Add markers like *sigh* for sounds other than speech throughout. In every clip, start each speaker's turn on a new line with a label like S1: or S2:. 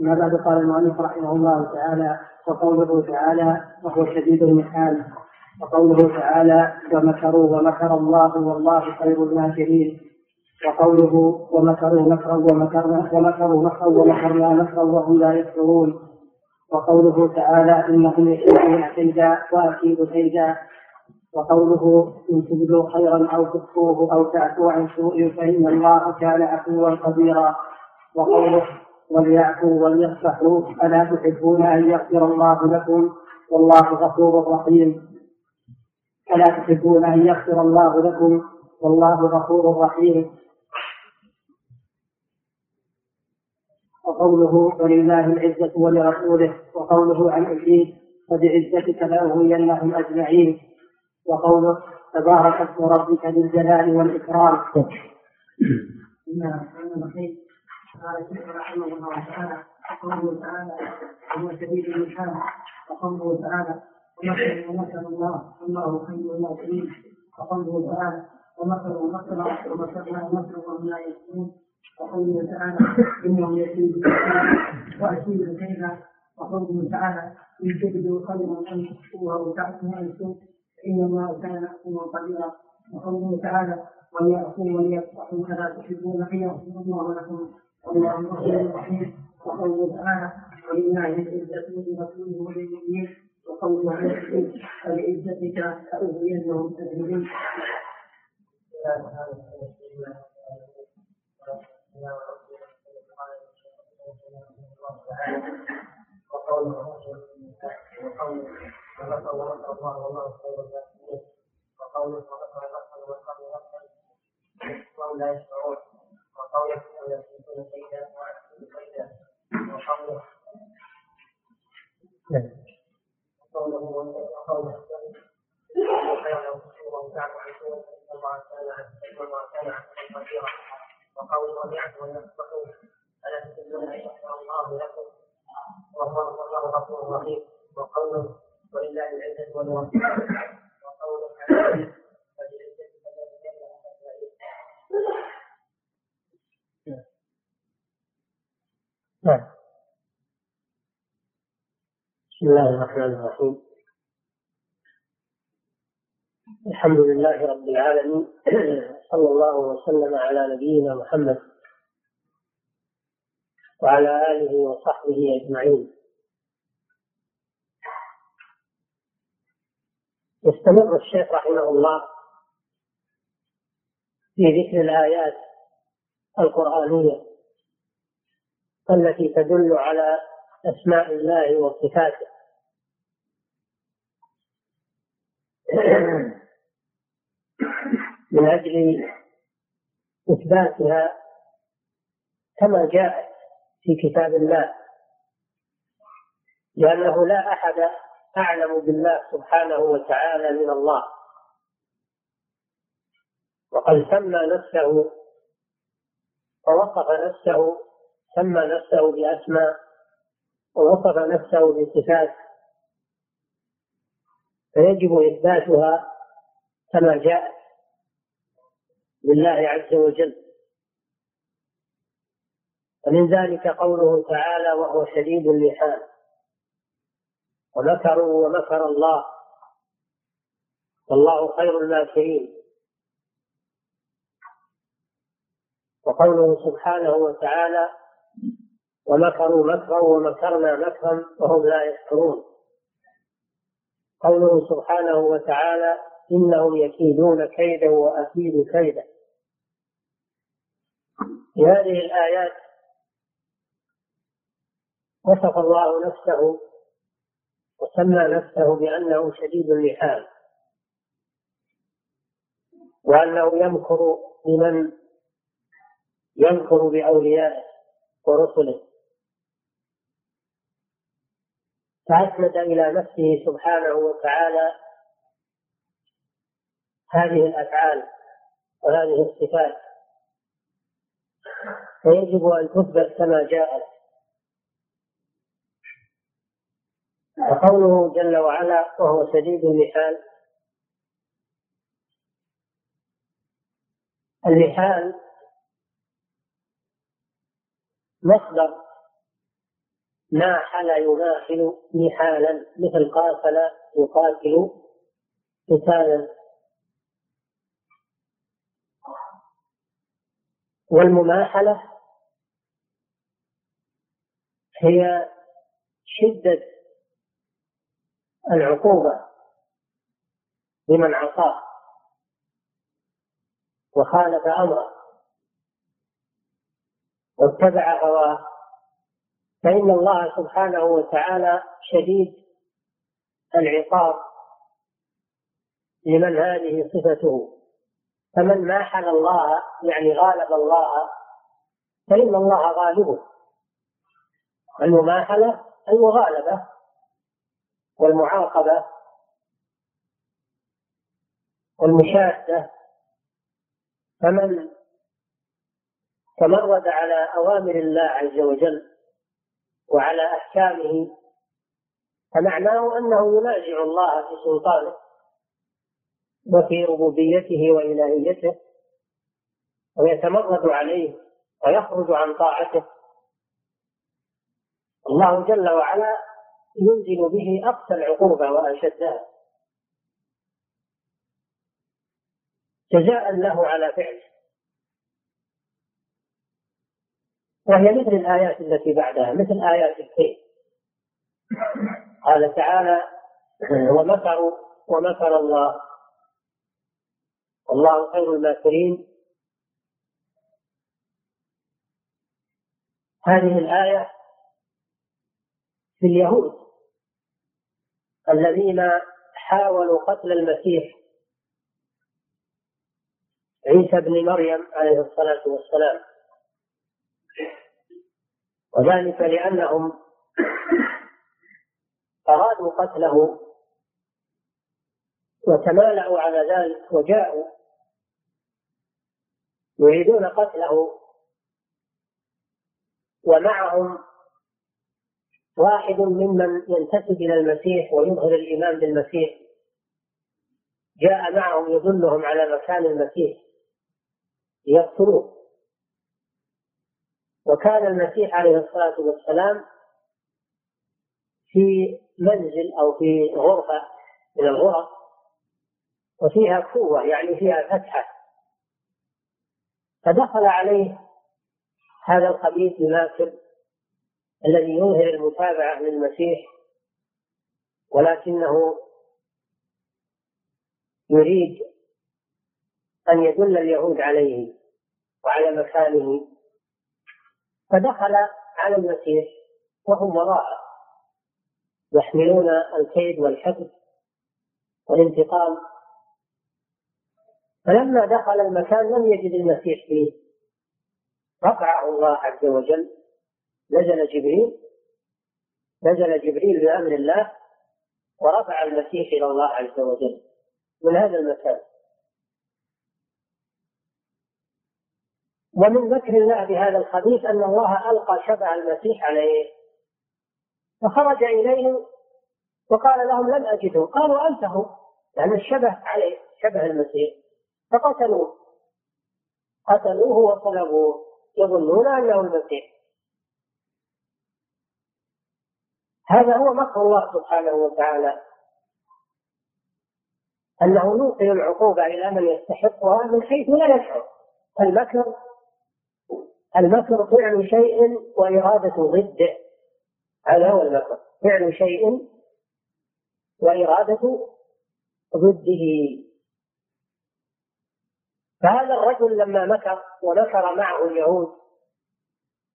S1: ما بعد قال المؤلف رحمه الله تعالى وقوله تعالى وهو شديد المحال. وقوله تعالى ومكروا ومكر الله والله خير الماكرين. وقوله ومكروا مكرا ومكرنا ومكروا مكرا ومكرنا مكرا وهم لا يشعرون. وقوله تعالى إنهم يكيدون كيدا وأكيد كيدا وقوله إن تبدوا خيرا أو تخفوه أو تعفوا عن سوء فإن الله كان عفوا قديرا. وقوله وليعفوا وليصفحوا. ألا تحبون أن يغفر الله لكم؟ والله غفور رحيم. ألا تحبون أن يغفر الله لكم؟ والله غفور رحيم. وقوله ولله العزة ولرسوله وقوله عن إبليس فبعزتك لأغوينهم أجمعين. وقوله تبارك اسم ربك ذي الجلال والإكرام. بسم الله الرحمن الرحيم. قال الشيخ رحمه الله تعالى وقوله تعالى هو شديد المحال وقوله تعالى ومكر الله والله خير الماكرين. وقوله تعالى ومكر ومكر ومكرنا ومكر وهم لا يشكرون وقوله تعالى انه يكيد واكيد كيدا وقوله تعالى إن تبدوا خيرا أن تخفوها وتعفوا سوء فإن الله كان عفوا قديرا. وقوله تعالى وليعفوا وليصفحوا الا تحبون ان يغفر الله لكم والله غفور رحيم وقوله تعالى ولله العزة ولرسوله وللمؤمنين وقوله عن العزة فلعزتك لأغوينهم أجمعين. وقوله وقوله ونسأل الله والله خير الناس وقوله ونسأل ونسأل ونسأل وهم لا يشعرون وقوله ويكون كيدا ويكون كيدا وقوله وقوله وقوله عن سوء الله كان الله كان عبدا قديرا وقوله وليعفوا وليصفحوا ألا تحبون أن يغفر الله لكم وهو الله غفور رحيم وقوله ولله العزة والوصف وقوله نعم. بسم الله الرحمن الرحيم. الحمد لله رب العالمين. *clears throat* صلى الله وسلم على نبينا محمد وعلى آله وصحبه أجمعين. يستمر الشيخ رحمه الله في ذكر الآيات القرآنية التي تدل على أسماء الله وصفاته. من أجل إثباتها كما جاءت في كتاب الله لأنه لا أحد أعلم بالله سبحانه وتعالى من الله. وقد سمى نفسه ووصف نفسه سمى نفسه بأسماء ووصف نفسه بصفات. فيجب إثباتها كما جاءت لله عز وجل. ومن ذلك قوله تعالى وهو شديد اللحان ومكروا ومكر الله. والله خير الماكرين. وقوله سبحانه وتعالى ومكروا مكرا ومكرنا مكرا وهم لا يشكرون. قوله سبحانه وتعالى إنهم يكيدون كيدا وأكيد كيدا في هذه الآيات وصف الله نفسه وسمى نفسه بأنه شديد اللحام وأنه يمكر بمن يمكر بأوليائه ورسله. فأسند إلى نفسه سبحانه وتعالى هذه الأفعال وهذه الصفات. فيجب أن تثبت كما جاءت. وقوله جل وعلا وهو شديد المحال المحال مصدر
S2: ناحل يناحل نحالا مثل قاتل يقاتل قتالا والمماحلة هي شدة العقوبة لمن عصاه وخالف أمره. واتبع هواه. فإن الله سبحانه وتعالى شديد العقاب لمن هذه صفته. فمن ماحل الله يعني غالب الله فإن الله غالبه. المماحلة المغالبة والمعاقبة والمشادة فمن تمرد على أوامر الله عز وجل وعلى أحكامه فمعناه أنه ينازع الله في سلطانه وفي ربوبيته وإلهيته ويتمرد عليه ويخرج عن طاعته. الله جل وعلا ينزل به أقسى العقوبة وأشدها. جزاء له على فعله. وهي مثل الآيات التي بعدها مثل آيات الكيد قال تعالى ومكروا ومكر الله. والله خير الماكرين. هذه الآية في اليهود الذين حاولوا قتل المسيح عيسى بن مريم عليه الصلاة والسلام. وذلك لأنهم أرادوا قتله وتمالأوا على ذلك وجاءوا يريدون قتله ومعهم واحد ممن ينتسب إلى المسيح ويظهر الإيمان بالمسيح جاء معهم يدلهم على مكان المسيح ليقتلوه وكان المسيح عليه الصلاة والسلام في منزل أو في غرفة من الغرف وفيها كوة يعني فيها فتحة. فدخل عليه هذا الخبيث الماكر الذي يظهر المتابعة للمسيح ولكنه يريد أن يدل اليهود عليه وعلى مكانه. فدخل على المسيح وهم وراءه يحملون الكيد والحقد والانتقام. فلما دخل المكان لم يجد المسيح فيه. رفعه الله عز وجل نزل جبريل نزل جبريل بأمر الله ورفع المسيح إلى الله عز وجل من هذا المكان. ومن ذكر الله بهذا الخبيث أن الله ألقى شبع المسيح عليه. فخرج إليهم وقال لهم لم أجده. قالوا أنت هو لأن الشبه عليه شبه المسيح. فقتلوه. قتلوه وصلبوه يظنون أنه المسيح. هذا هو مكر الله سبحانه وتعالى. أنه يوصل العقوبة إلى من يستحقها من حيث لا يشعر. المكر المكر فعل شيء وإرادة ضده هذا هو المكر فعل شيء وإرادة ضده. فهذا الرجل لما مكر ومكر معه اليهود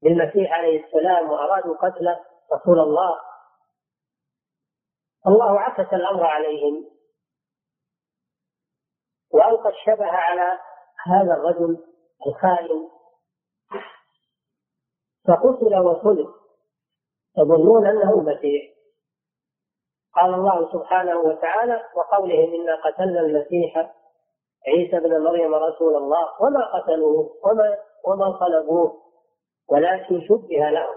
S2: بالمسيح عليه السلام وأرادوا قتله رسول الله الله عكس الأمر عليهم وألقى الشبه على هذا الرجل الخائن. فقتل وصلب يظنون أنه المسيح قال الله سبحانه وتعالى وقولهم إنا قتلنا المسيح عيسى بن مريم رسول الله وما قتلوه وما وما صلبوه ولكن شبه لهم.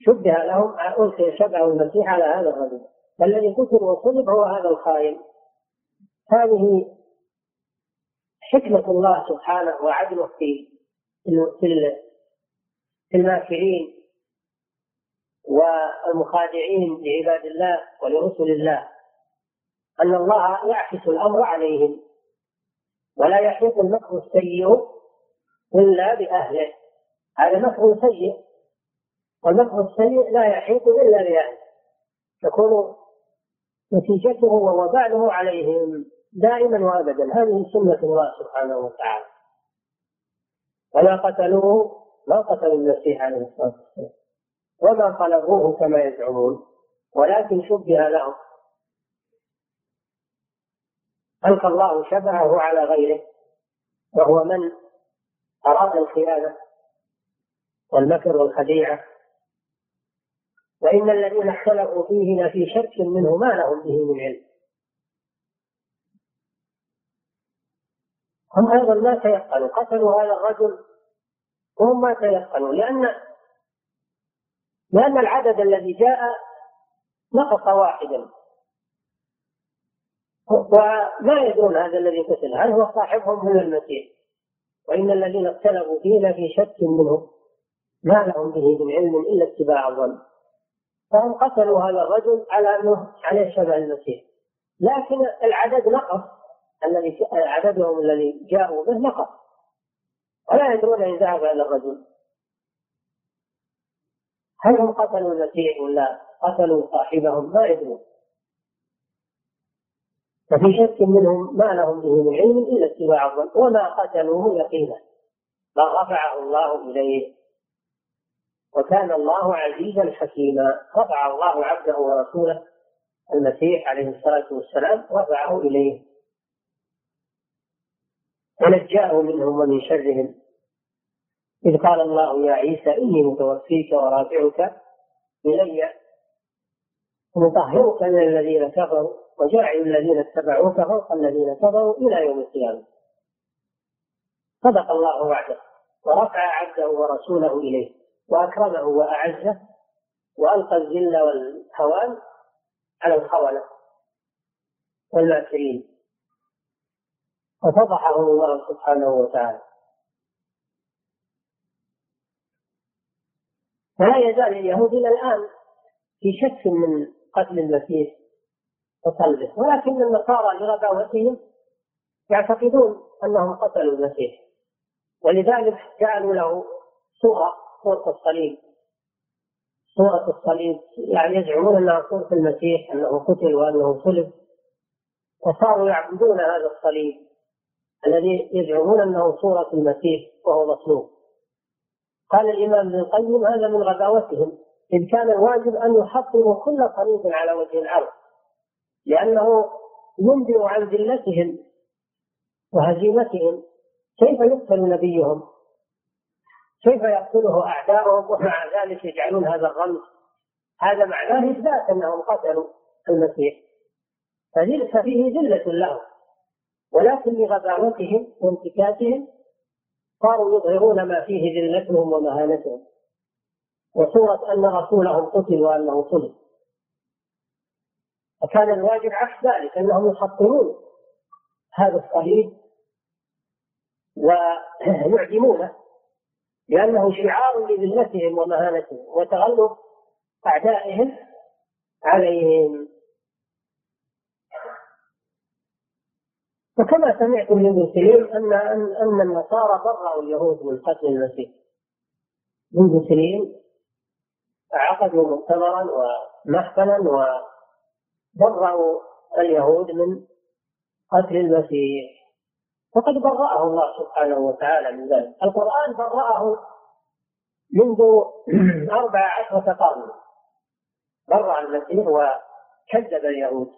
S2: شبه لهم ألقي شبه المسيح على هذا الرجل. فالذي قتل وصلب هو هذا الخائن. هذه حكمة الله سبحانه وعدله في في الماكرين المخادعين لعباد الله ولرسل الله أن الله يعكس الأمر عليهم ولا يحيط المكر السيء إلا بأهله. هذا مكر سيء والمكر السيء لا يحيط إلا بأهله. تكون نتيجته ووباله عليهم دائما وابدا. هذه سنة الله سبحانه وتعالى. وما قتلوه ما قتلوا المسيح عليه الصلاة والسلام. وما خلقوه كما يزعمون. ولكن شبه لهم ألقى الله شبهه على غيره. وهو من؟ أراد الخيانة. والمكر والخديعة. وإن الذين اختلفوا فيه لفي شك منه ما لهم به من علم. هم أيضا ما تيقنوا. قتلوا هذا الرجل وهم ما تيقنوا لأن لأن العدد الذي جاء نقص واحدا. وما يدرون هذا الذي قتل. هل هو صاحبهم من المسيح؟ وإن الذين اختلفوا فيه لفي شك منه ما لهم به من علم إلا اتباع الظن. فهم قتلوا هذا الرجل على أنه عليه شبه المسيح. لكن العدد نقص. الذي عددهم الذي جاءوا به نقص. ولا يدرون إن ذهب إلى الرجل. هل هم قتلوا المسيح ولا قتلوا صاحبهم؟ ما يدرون. ففي شك منهم ما لهم به من علم إلا اتباع الظن وما قتلوه يقينا. بل رفعه الله إليه. وكان الله عزيزا حكيما. رفع الله عبده ورسوله المسيح عليه الصلاة والسلام رفعه إليه. ونجاه منهم ومن شرهم. إذ قال الله يا عيسى إني متوفيك ورافعك إلي مطهرك من الذين كفروا وجاعل الذين اتبعوك فوق الذين كفروا إلى يوم القيامة. صدق الله وعده ورفع عبده ورسوله إليه وأكرمه وأعزه وألقى الذل والهوان على الخونة والماكرين. وفضحهم الله سبحانه وتعالى. ولا يزال اليهود إلى الآن في شك من قتل المسيح وصلبه. ولكن النصارى لغباوتهم يعتقدون أنهم قتلوا المسيح. ولذلك جعلوا له صورة صورة الصليب. صورة الصليب يعني يزعمون أنها صورة المسيح أنه قتل وأنه صلب. وصاروا يعبدون هذا الصليب الذي يزعمون أنه صورة المسيح وهو مصلوب. قال الإمام ابن القيم هذا من غباوتهم إذ كان الواجب أن يحطموا كل صليب على وجه الأرض لأنه ينبئ عن ذلتهم وهزيمتهم كيف يقتل نبيهم؟ كيف يقتله أعداؤهم؟ ومع ذلك يجعلون هذا الرمز هذا معناه إثبات أنهم قتلوا المسيح. ففيه ذلة لهم ولكن لغباوتهم وانتكاسهم صاروا يظهرون ما فيه ذلتهم ومهانتهم. وصورة أن رسولهم قتل وأنه صلب وكان الواجب عكس ذلك أنهم يحطمون هذا الصليب ويعدمونه لأنه شعار لذلتهم ومهانتهم وتغلب أعدائهم عليهم. وكما سمعتم من ابن أن أن النصارى برأوا اليهود من قتل المسيح. ابن سليم عقدوا مؤتمرا ومحفلا وبرأوا اليهود من قتل المسيح. وقد برأه الله سبحانه وتعالى من ذلك. القرآن برأه منذ *clears throat* أربع عشرة قرن. برأ المسيح وكذب اليهود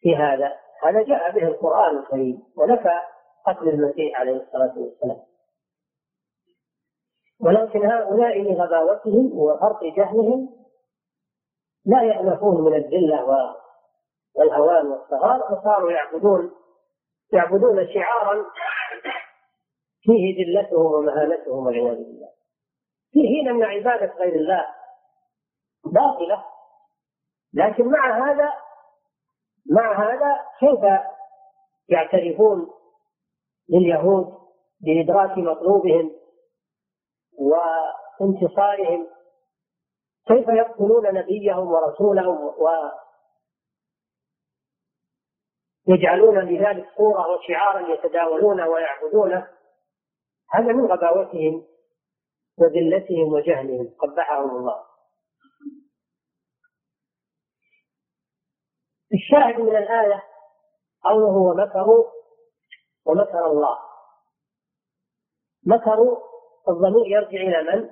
S2: في هذا. هذا جاء به القرآن الكريم ونفى قتل المسيح عليه الصلاة والسلام. ولكن هؤلاء لغباوتهم وفرط جهلهم لا يأنفون من الذلة والهوان والصغار وصاروا يعبدون يعبدون شعارا فيه ذلتهم ومهانتهم والعياذ بالله. في حين أن عبادة غير الله باطلة لكن مع هذا مع هذا؟ كيف يعترفون لليهود بإدراك مطلوبهم وانتصارهم؟ كيف يقتلون نبيهم ورسولهم ويجعلون لذلك صورة وشعارا يتداولونه ويعبدونه؟ هذا من غباوتهم وذلتهم وجهلهم قبحهم الله. الشاهد من الآية قوله ومكروا ومكر الله. مكروا الضمير يرجع إلى من؟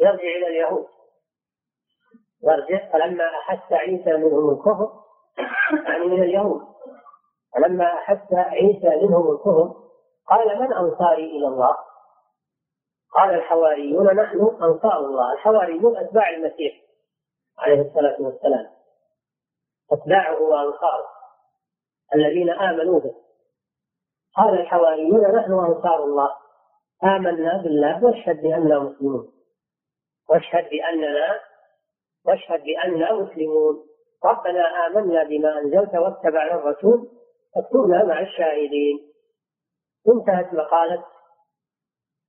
S2: يرجع إلى اليهود. يرجع فلما أحس عيسى منهم الكفر يعني من اليهود. فلما أحس عيسى منهم الكفر قال من أنصاري إلى الله؟ قال الحواريون نحن أنصار الله. الحواريون أتباع المسيح عليه الصلاة والسلام. أتباعه وأنصاره. الذين آمنوا به. قال الحواريون نحن أنصار الله. آمنا بالله واشهد بأننا مسلمون. واشهد بأننا واشهد بأننا مسلمون. ربنا آمنا بما أنزلت واتبعنا الرسول فاكتبنا مع الشاهدين. انتهت مقالة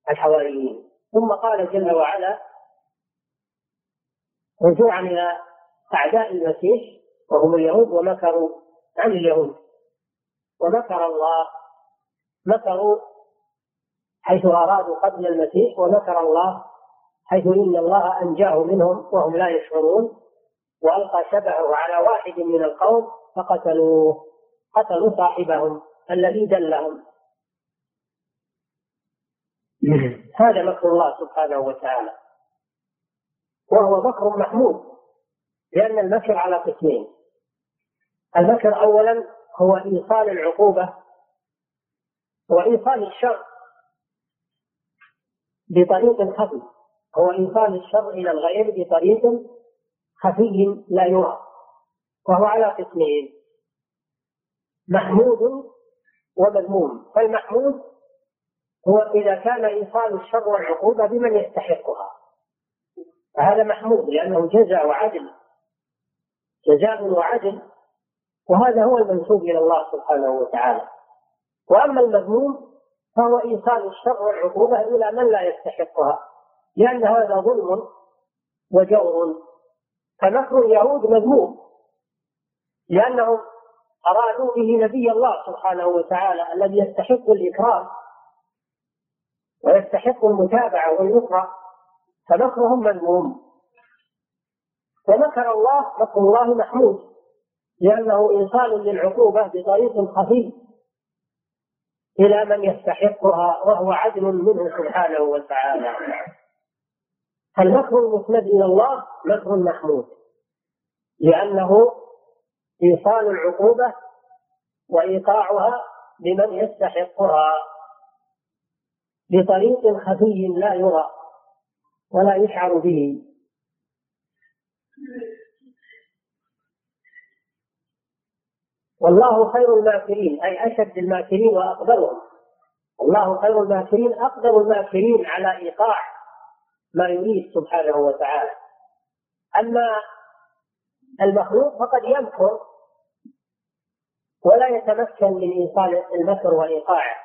S2: الحواريين. ثم قال جل وعلا رجوعا إلى أعداء المسيح وهم اليهود ومكروا عن اليهود. ومكر الله. مكروا حيث أرادوا قتل المسيح ومكر الله حيث إن الله أنجاه منهم وهم لا يشعرون. وألقى شبهه على واحد من القوم فقتلوه. قتلوا صاحبهم الذي دلهم. *laughs* هذا مكر الله سبحانه وتعالى. وهو مكر محمود لأن المكر على قسمين. المكر أولا هو إيصال العقوبة وإيصال الشر بطريق خفي هو إيصال الشر إلى الغير بطريق خفي لا يرى وهو على قسمين محمود ومذموم. فالمحمود هو إذا كان إيصال الشر والعقوبة بمن يستحقها فهذا محمود لأنه جزاء وعدل جزاء وعدل وهذا هو المنسوب إلى الله سبحانه وتعالى. وأما المذموم فهو إيصال الشر والعقوبة إلى من لا يستحقها لأن هذا ظلم وجور. فمكر اليهود مذموم لأنهم أرادوا به نبي الله سبحانه وتعالى الذي يستحق الإكرام ويستحق المتابعة والنصرة. فمكرهم مذموم. ومكر الله مكر الله محمود. لأنه إيصال للعقوبة بطريق خفي إلى من يستحقها وهو عدل منه سبحانه وتعالى. فالمكر المسند إلى الله مكر محمود لأنه إيصال العقوبة وإيقاعها لمن يستحقها بطريق خفي لا يرى ولا يشعر به. والله خير الماكرين أي أشد الماكرين وأقدرهم. الله خير الماكرين أقدر الماكرين على إيقاع ما يريد سبحانه وتعالى. أما المخلوق فقد يمكر ولا يتمكن من إيصال المكر وإيقاعه.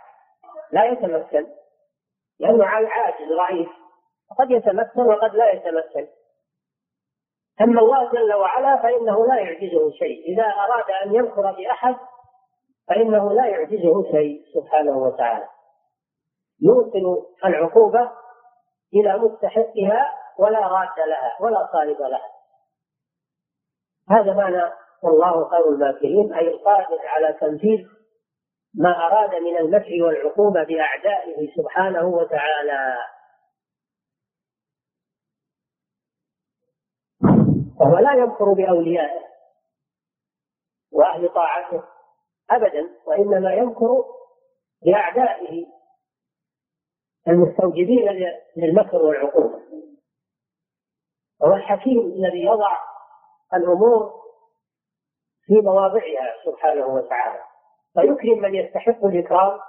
S2: لا يتمكن لأنه عاجز ضعيف. قد يتمكن وقد لا يتمكن. أما الله جل وعلا فإنه لا يعجزه شيء. إذا أراد أن يمكر بأحد فإنه لا يعجزه شيء سبحانه وتعالى. يوصل العقوبة إلى مستحقها ولا راد لها ولا صارف لها. هذا معنى والله خير الماكرين أي القادر على تنفيذ ما أراد من المكر والعقوبة بأعدائه سبحانه وتعالى. وهو لا يمكر بأوليائه وأهل طاعته أبدا وإنما يمكر بأعدائه المستوجبين للمكر والعقوبة. هو الحكيم الذي يضع الأمور في مواضعها سبحانه وتعالى. فيكرم من يستحق الإكرام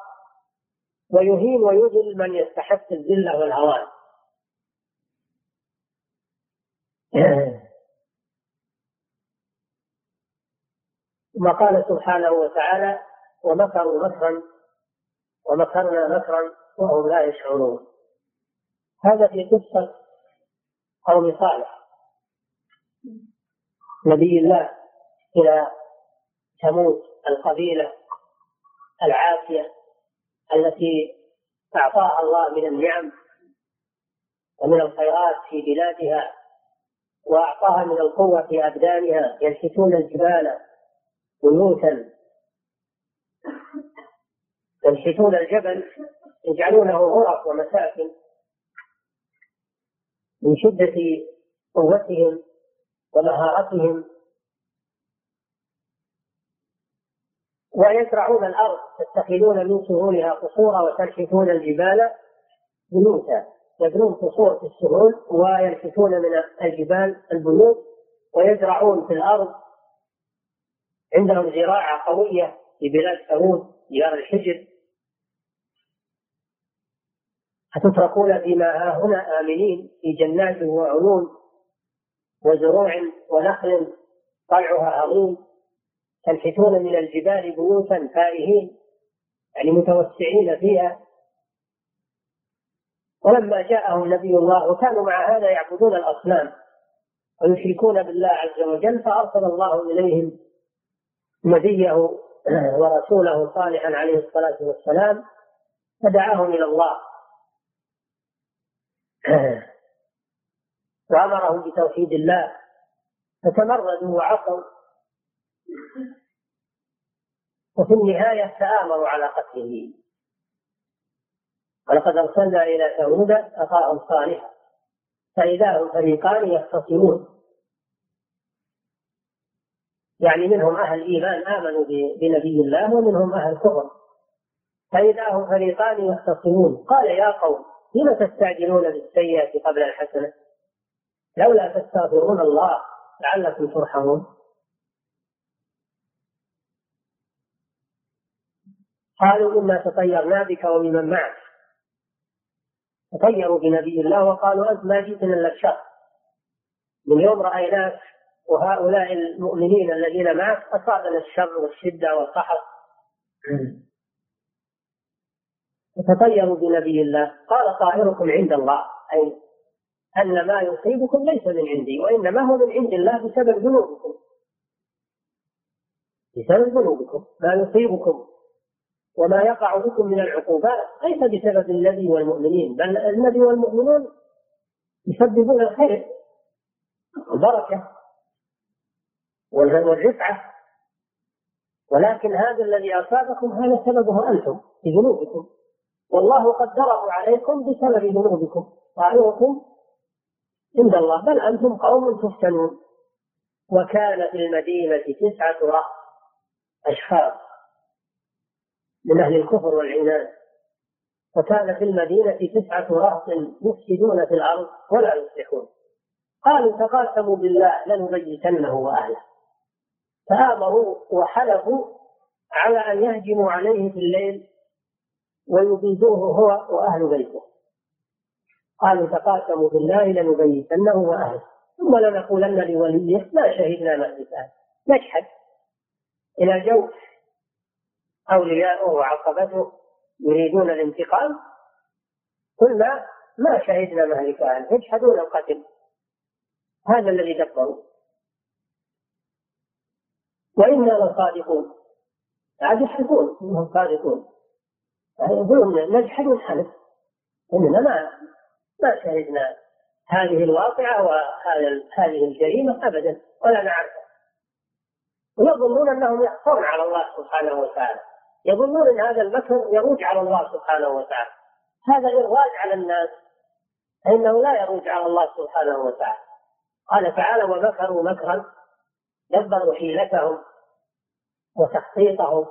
S2: ويهين ويذل من يستحق الذلة والهوان. ثم قال سبحانه وتعالى ومكروا مكرا ومكرنا مكرا وهم لا يشعرون. هذا في قصة قوم صالح. نبي الله إلى ثمود القبيلة العافية التي أعطاها الله من النعم ومن الخيرات في بلادها وأعطاها من القوة في أبدانها ينحتون الجبال بيوتا ينحتون الجبل يجعلونه غرف ومساكن من شدة قوتهم ومهارتهم ويزرعون الأرض تتخذون من سهولها قصورا وتنحتون الجبال بيوتا يبنون قصور في السهول وينحتون من الجبال البيوت ويزرعون في الأرض عندهم زراعة قوية في بلاد ثمود ديار الحجر. أتتركون فيما ها هنا آمنين في جنات وعيون وزروع ونخل طلعها عظيم تنحتون من الجبال بيوتا فائهين يعني متوسعين فيها. ولما جاءهم نبي الله وكانوا مع هذا يعبدون الأصنام ويشركون بالله عز وجل فأرسل الله إليهم نبيه ورسوله صالحا عليه الصلاة والسلام فدعاهم إلى الله. *clears throat* وأمرهم بتوحيد الله فتمردوا وعصوا. وفي النهاية تآمروا على قتله. ولقد أرسلنا إلى ثمود أخاهم صالحا فإذا هم فريقان يختصمون. يعني منهم أهل إيمان آمنوا بنبي الله ومنهم أهل كفر. فإذا هم فريقان يختصمون. قال يا قوم لم تستعجلون بالسيئة قبل الحسنة؟ لولا تستغفرون الله لعلكم ترحمون. قالوا إنا تطيرنا بك وبمن معك. تطيروا بنبي الله وقالوا أنت ما جئتنا إلا الشر من يوم رأيناك وهؤلاء المؤمنين الذين معك أصابنا الشر والشدة والقحط وتطيروا بنبي الله. قال طائركم عند الله. أي أن ما يصيبكم ليس من عندي وإنما هو من عند الله بسبب ذنوبكم. بسبب ذنوبكم. ما يصيبكم وما يقع بكم من العقوبات ليس بسبب النبي والمؤمنين بل النبي والمؤمنون يسببون الخير والبركة. والرفعة ولكن هذا الذي أصابكم هذا سببه أنتم بذنوبكم والله قدره عليكم بسبب ذنوبكم. طائركم عند الله. بل أنتم قوم تفتنون. وكان في المدينة تسعة أشخاص من أهل الكفر والعناد. وكان في المدينة تسعة رهط يفسدون في الأرض ولا يصلحون. قالوا تقاسموا بالله لنبيتنه وأهله. فآمروا وحلفوا على أن يهجموا عليه في الليل ويبيدوه هو وأهل بيته. قالوا تقاسموا بالله لنبيتنه وأهله ثم لنقولن لوليه ما شهدنا مهلكه نشهد إلى جوف أولياؤه وعصبته يريدون الانتقام قلنا ما شهدنا مهلك أهله يشهدون القتل هذا الذي دبروا وإنا لصادقون. عاد يحلفون إنهم صادقون. يقولون نجحد ونحلف إننا ما ما شهدنا هذه الواقعة وهذه هذه الجريمة أبدا ولا نعرفها. ويظنون أنهم يخفون على الله سبحانه وتعالى. يظنون أن هذا المكر يروج على الله سبحانه وتعالى. هذا إرواج على الناس. فإنه لا يروج على الله سبحانه وتعالى. قال تعالى ومكروا مكرا دبروا حيلتهم وتخطيطهم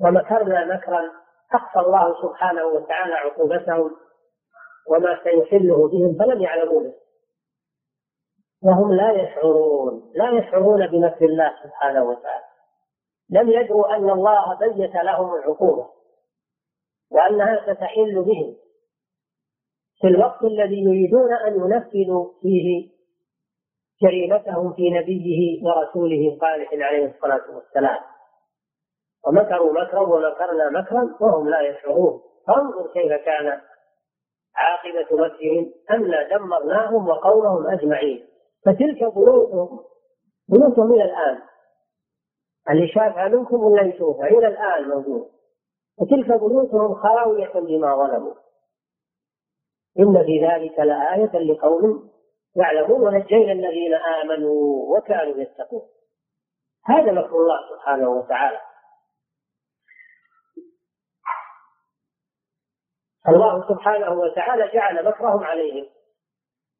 S2: ومكرنا مكرا أخفى الله سبحانه وتعالى عقوبتهم وما سيحله بهم فلم يعلموا به وهم لا يشعرون لا يشعرون بمكر الله سبحانه وتعالى. لم يدروا أن الله بيت لهم العقوبة وأنها ستحل بهم. في الوقت الذي يريدون أن ينفذوا فيه جريمتهم في نبيه ورسوله صالح عليه الصلاة والسلام. ومكروا مكرا ومكرنا مكرا وهم لا يشعرون. فانظر كيف كان عاقبة مكرهم أنا دمرناهم وقومهم أجمعين. فتلك بيوتهم بيوتهم إلى الآن. اللي شافها منكم ولا يشوفها؟ إلى الآن موجود. وتلك بيوتهم خاوية بما ظلموا. إن في ذلك لآية لقوم يعلمون ونجينا الذين آمنوا وكانوا يتقون. هذا مكر الله سبحانه وتعالى. الله سبحانه وتعالى جعل مكرهم عليهم.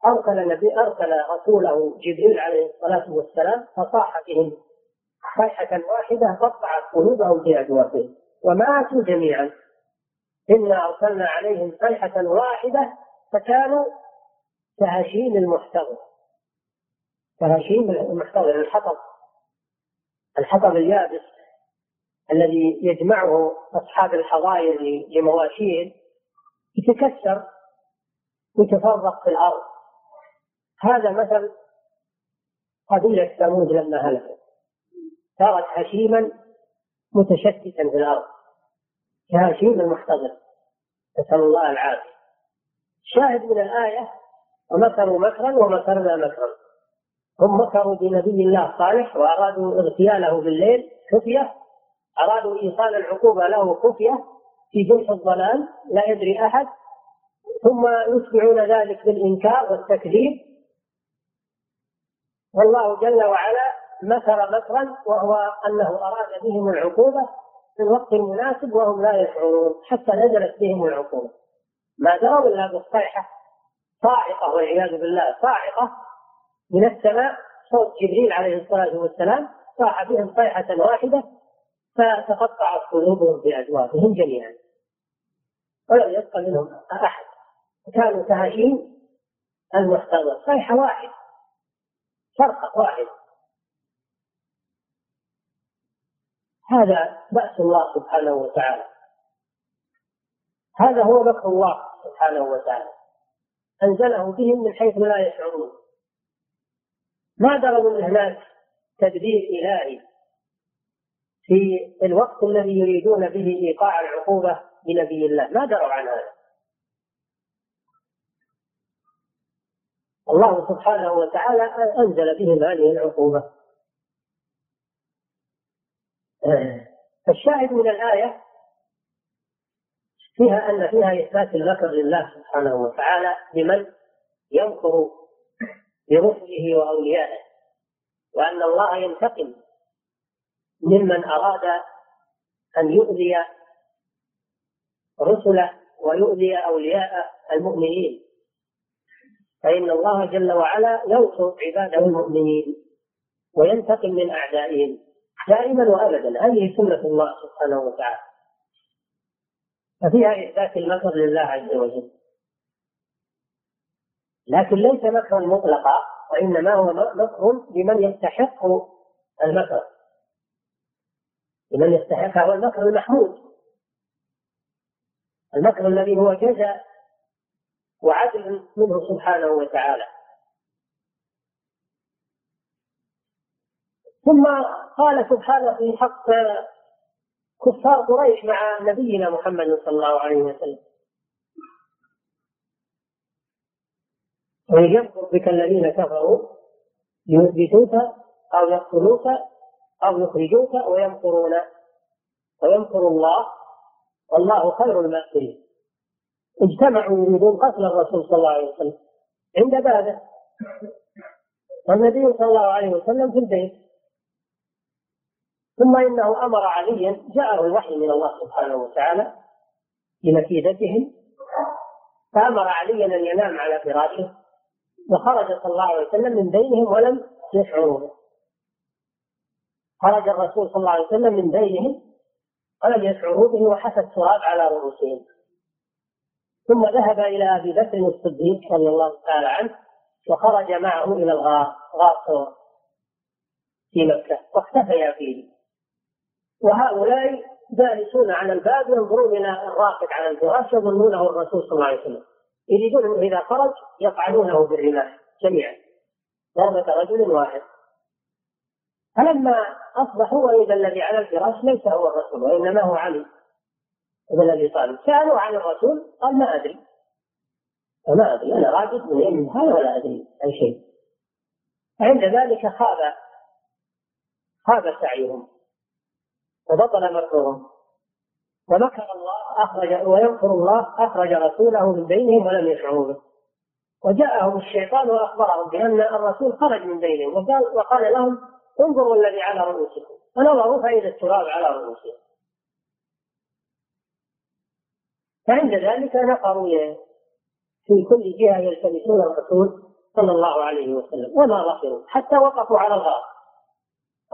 S2: أرسل نبي أرسل رسوله جبريل عليه الصلاة والسلام فصاح بهم صيحة واحدة قطعت قلوبهم في أجوافهم. وماتوا جميعا. إنا أرسلنا عليهم صيحة واحدة فكانوا كهشيم المحتضر. كهشيم المحتضر الحطب. الحطب اليابس الذي يجمعه أصحاب الحظاير لمواشيهم يتكسر ويتفرق في الأرض. هذا مثل قبيلة ثمود لما هلكت صارت هشيما متشتتا في الأرض. كهشيم المحتضر نسأل الله العافية. شاهد من الآية ومكروا مكرا ومكرنا مكرا. هم مكروا بنبي الله صالح وأرادوا اغتياله بالليل خفية. أرادوا إيصال العقوبة له خفية في جنح الضلال لا يدري أحد. ثم يتبعون ذلك بالإنكار والتكذيب. والله جل وعلا مكر مكرا وهو أنه أراد بهم العقوبة في الوقت المناسب وهم لا يشعرون حتى نزلت بهم العقوبة. ما دروا إلا بالصيحة. صاعقة والعياذ بالله صاعقة من السماء صوت جبريل عليه الصلاة والسلام صاح بهم صيحة واحدة فتقطعت قلوبهم بأجوافهم جميعا. ولم يبق منهم أحد. كانوا كهشيم المحتضر. صيحة واحدة فرقة واحدة هذا بأس الله سبحانه وتعالى. هذا هو مكر الله سبحانه وتعالى. أنزله بهم من حيث لا يشعرون. ما دروا من هناك تدبير إلهي في الوقت الذي يريدون به إيقاع العقوبة بنبي الله. ما دروا عن هذا. الله سبحانه وتعالى أنزل بهم هذه العقوبة. الشاهد من الآية فيها أن فيها إثبات المكر لله سبحانه وتعالى لمن يمكر برسله وأوليائه وأن الله ينتقم ممن أراد أن يؤذي رسله ويؤذي أولياء المؤمنين. فإن الله جل وعلا ينصر عباده المؤمنين وينتقم من أعدائهم دائما وأبدا. هذه سنة الله سبحانه وتعالى. ففيها إثبات المكر لله عز وجل. لكن ليس مكرا مطلقا وإنما هو مكر لمن يستحق المكر. لمن يستحق هو المكر المحمود. المكر الذي هو جزاء وعدل منه سبحانه وتعالى. ثم قال سبحانه في حق كفار قريش مع نبينا محمد صلى الله عليه وسلم. يكفر بك الذين كفروا يثبتوك أو يقتلوك أو يخرجوك ويمكرون. ويمكر الله والله خير الماكرين. اجتمعوا يريدون قتل الرسول صلى الله عليه وسلم. عند بابه والنبي صلى الله عليه وسلم في البيت. ثم إنه أمر عليا جاءه الوحي من الله سبحانه وتعالى بمكيدتهم فأمر عليا أن ينام على فراشه وخرج صلى الله عليه وسلم من بينهم ولم يشعروا به. خرج الرسول صلى الله عليه وسلم من بينهم ولم يشعروا به وحث التراب على رؤوسهم. ثم ذهب إلى أبي بكر الصديق رضي الله تعالى عنه وخرج معه إلى الغار غار في مكة واختفيا فيه. وهؤلاء جالسون على الباب ينظرون إلى الراكد على الفراش يظنونه الرسول صلى الله عليه وسلم. يريدون إذا خرج يقعدونه بالرماح جميعا. ضربة رجل واحد. فلما أصبحوا وإذا الذي على الفراش ليس هو الرسول وإنما هو علي بن أبي طالب. سألوا عن الرسول قال ما أدري. فما أدري أنا راجل من هذا ولا أدري أي شيء. عند ذلك خاب خاب سعيهم. وبطل مكرهم ومكر الله أخرج ويمكر الله أخرج رسوله من بينهم ولم يشعروا به. وجاءهم الشيطان وأخبرهم بأن الرسول خرج من بينهم وقال, وقال لهم انظروا الذي على رؤوسكم. فنظروا فإذا التراب على رؤوسهم. فعند ذلك نفروا في كل جهة يلتمسون الرسول صلى الله عليه وسلم وما ظفروا حتى وقفوا على الغار.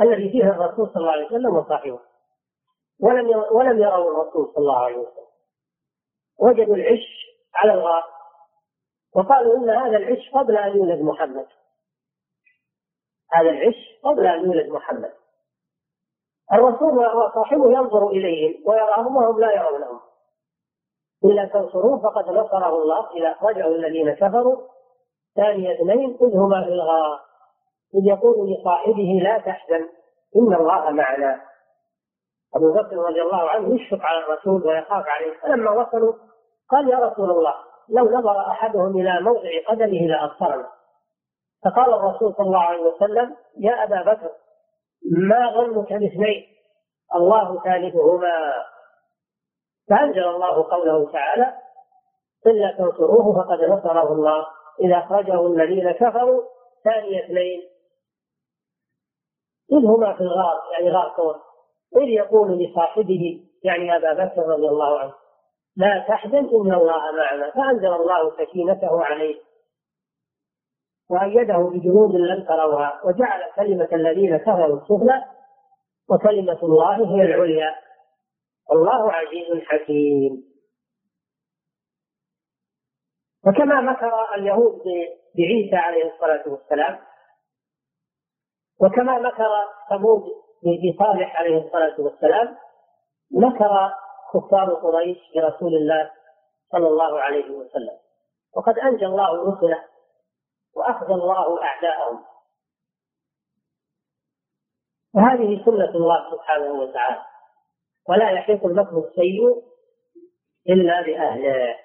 S2: الذي فيه الرسول صلى الله عليه وسلم وصاحبه. ولم ولم يروا الرسول صلى الله عليه وسلم. وجدوا العش على الغار. وقالوا إن هذا العش قبل أن يولد محمد. هذا العش قبل أن يولد محمد. الرسول وصاحبه ينظر إليهم ويراهم وهم لا يرونهم. إلا تنصروه فقد نصره الله اذا اخرجه الذين كفروا. ثاني اثنين إذ هما في الغار. إذ يقول لصاحبه لا تحزن إن الله معنا. أبو بكر رضي الله عنه يشفق على الرسول ويخاف عليه. فلما وصلوا قال يا رسول الله لو نظر أحدهم إلى موضع قدمه لأبصرنا. فقال الرسول صلى الله عليه وسلم يا أبا بكر ما ظنك باثنين؟ الله ثالثهما. فأنزل الله قوله تعالى إلا تنصروه فقد نصره الله. إذا أخرجه الذين كفروا ثاني اثنين. إذ هما في الغار يعني غار ثور إذ يقول لصاحبه يعني أبا بكر رضي الله عنه لا تحزن إن الله معنا. فأنزل الله سكينته عليه وأيده بجنود لم تروها وجعل كلمة الذين كفروا السفلى وكلمة الله هي العليا. والله عزيز حكيم. وكما مكر اليهود بعيسى عليه الصلاة والسلام وكما مكر ثمود بصالح عليه الصلاة والسلام مكر كفار قريش برسول الله صلى الله عليه وسلم. وقد أنجى الله رسله وأخذ الله أعداءهم. وهذه سنة الله سبحانه وتعالى. ولا يحيط المكر السيء إلا بأهله.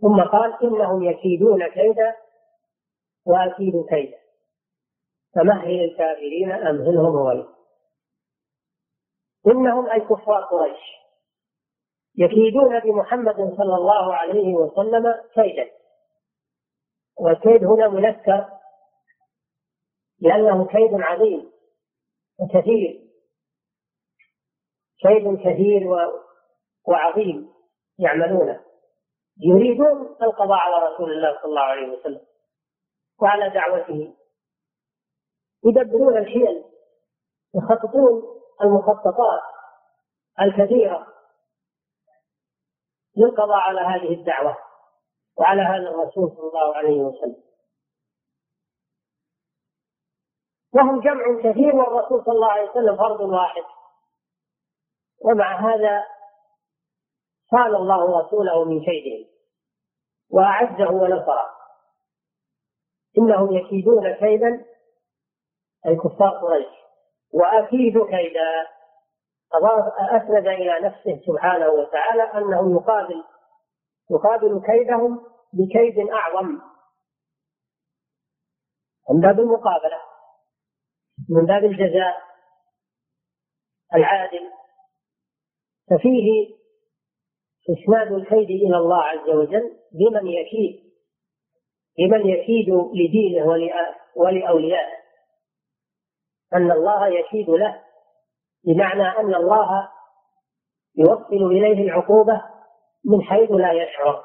S2: ثم قال إنهم يكيدون كيدا وأكيد كيدا فمهل الكافرين أمهلهم رويدا إنهم أي كفار قريش. يكيدون بمحمد صلى الله عليه وسلم كيدا. والكيد هنا منكر لأنه كيد عظيم وكثير. كيد كثير وعظيم يعملونه. يريدون القضاء على رسول الله صلى الله عليه وسلم. وعلى دعوته. يدبرون الحيل يخططون المخططات الكثيرة للقضاء على هذه الدعوة وعلى هذا الرسول صلى الله عليه وسلم. وهم جمع كثير والرسول صلى الله عليه وسلم فرد واحد. ومع هذا قال الله رسوله من كيدهم وأعزه ونصره. إنهم يكيدون كيدا أي كفار قريش. وأكيد كيدا. أسند إلى نفسه سبحانه وتعالى أنه يقابل يقابل كيدهم بكيد أعظم. من باب المقابلة. من باب الجزاء العادل. ففيه إسناد الكيد إلى الله عز وجل بمن يكيد. بمن يكيد لدينه ولأوليائه. أن الله يكيد له بمعنى أن الله يوصل إليه العقوبة من حيث لا يشعر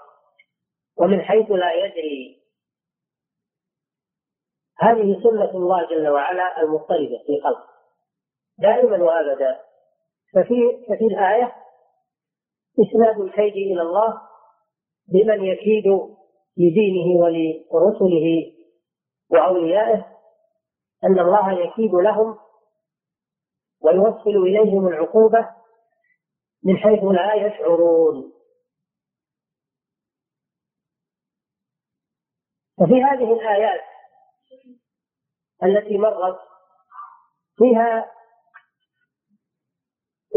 S2: ومن حيث لا يدري. هذه سنة الله جل وعلا المضطردة في خلقه دائما وأبدا. ففي ففي الآية إسناد الكيد إلى الله بمن يكيد لدينه ولرسله وأوليائه أن الله يكيد لهم ويوصل إليهم العقوبة من حيث لا يشعرون. ففي هذه الآيات التي مرت فيها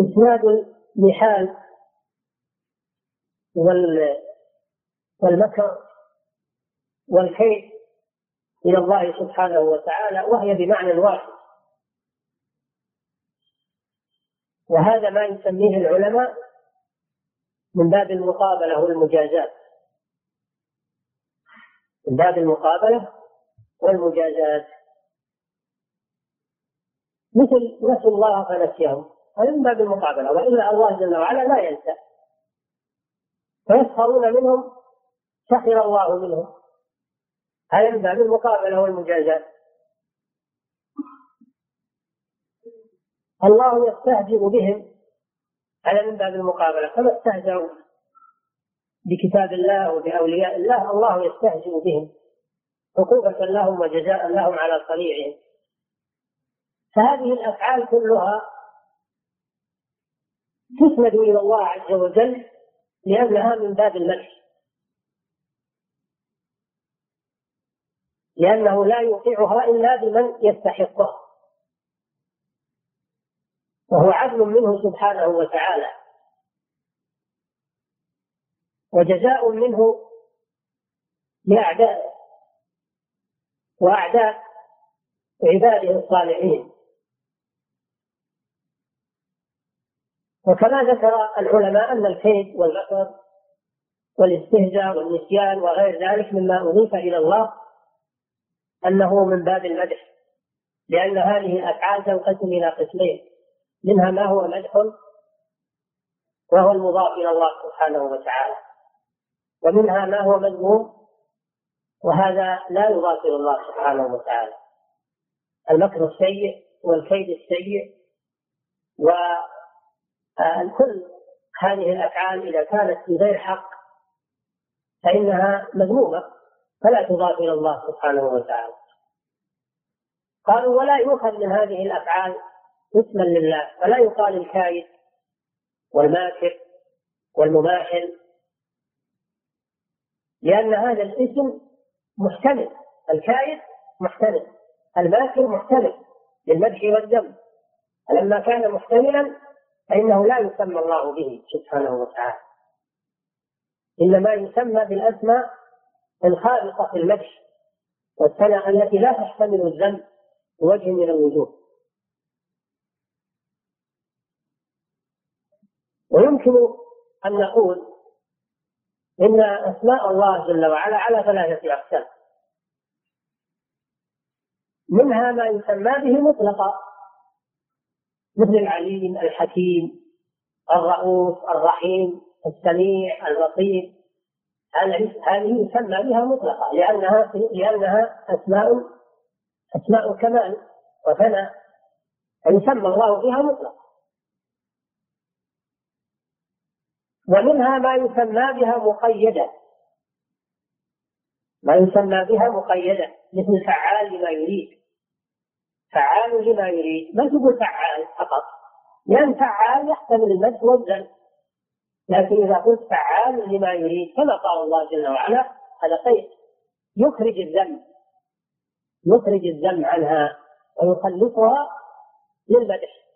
S2: إسناد المحال والمكر والكيد إلى الله سبحانه وتعالى وهي بمعنى واحد. وهذا ما يسميه العلماء من باب المقابلة والمجازات من باب المقابلة والمجازات مثل نسوا الله فنسيهم هذا من باب المقابلة وإلا الله جل وعلا لا ينسى. فيسخرون منهم سخر الله منهم. هذا من باب المقابلة والمجازات الله يستهزئ بهم. هذا من باب المقابلة؟ كما استهزأوا بكتاب الله وبأولياء الله الله يستهزئ بهم. عقوبة لهم وجزاء لهم على صنيعهم. فهذه الأفعال كلها تسند إلى الله عز وجل لأنها من باب المدح. لأنه لا يوقعها إلا بمن يستحقه وهو عدل منه سبحانه وتعالى. وجزاء منه لأعدائه وأعداء عباده الصالحين. وكما ذكر العلماء أن الكيد والمكر والإستهزاء والنسيان وغير ذلك مما أضيف إلى الله أنه من باب المدح لأن هذه الأفعال تنقسم إلى قسمين منها ما هو مدح وهو المضاف إلى الله سبحانه وتعالى ومنها ما هو مذموم وهذا لا يضاف إلى الله سبحانه وتعالى المكر السيء والكيد السيء وكل هذه الأفعال إذا كانت بغير حق فإنها مذمومة. فلا تضاف إلى الله سبحانه وتعالى. قالوا ولا يؤخذ من هذه الأفعال اسما لله فلا يقال الكائد والماكر والمماحل لأن هذا الاسم محتمل الكائد محتمل الماكر محتمل للمدح والذم فلما كان محتملا فإنه لا يسمى الله به سبحانه وتعالى. إنما يسمى بالأسماء الخالقة في المدح والثناء التي لا تحتمل الذم بوجه من الوجوه. ويمكن أن نقول إن أسماء الله جل وعلا على ثلاثة أقسام. منها ما يسمى به مطلقا مثل العليم الحكيم الرؤوف الرحيم السميع اللطيف هذه يسمى بها مطلقا لأنها لأنها أسماء أسماء كمال وثناء فيسمى الله بها مطلقا ومنها ما يسمى بها مقيدة. ما يسمى بها مقيدة مثل فعال لما يريد. فعال لما يريد ما تقول فعال فقط؟ لأن فعال يحتمل المدح والذم. لكن إذا قلت فعال لما يريد كما قال الله جل وعلا هذا قيد يخرج الذم يخرج الذم عنها ويخلصها للمدح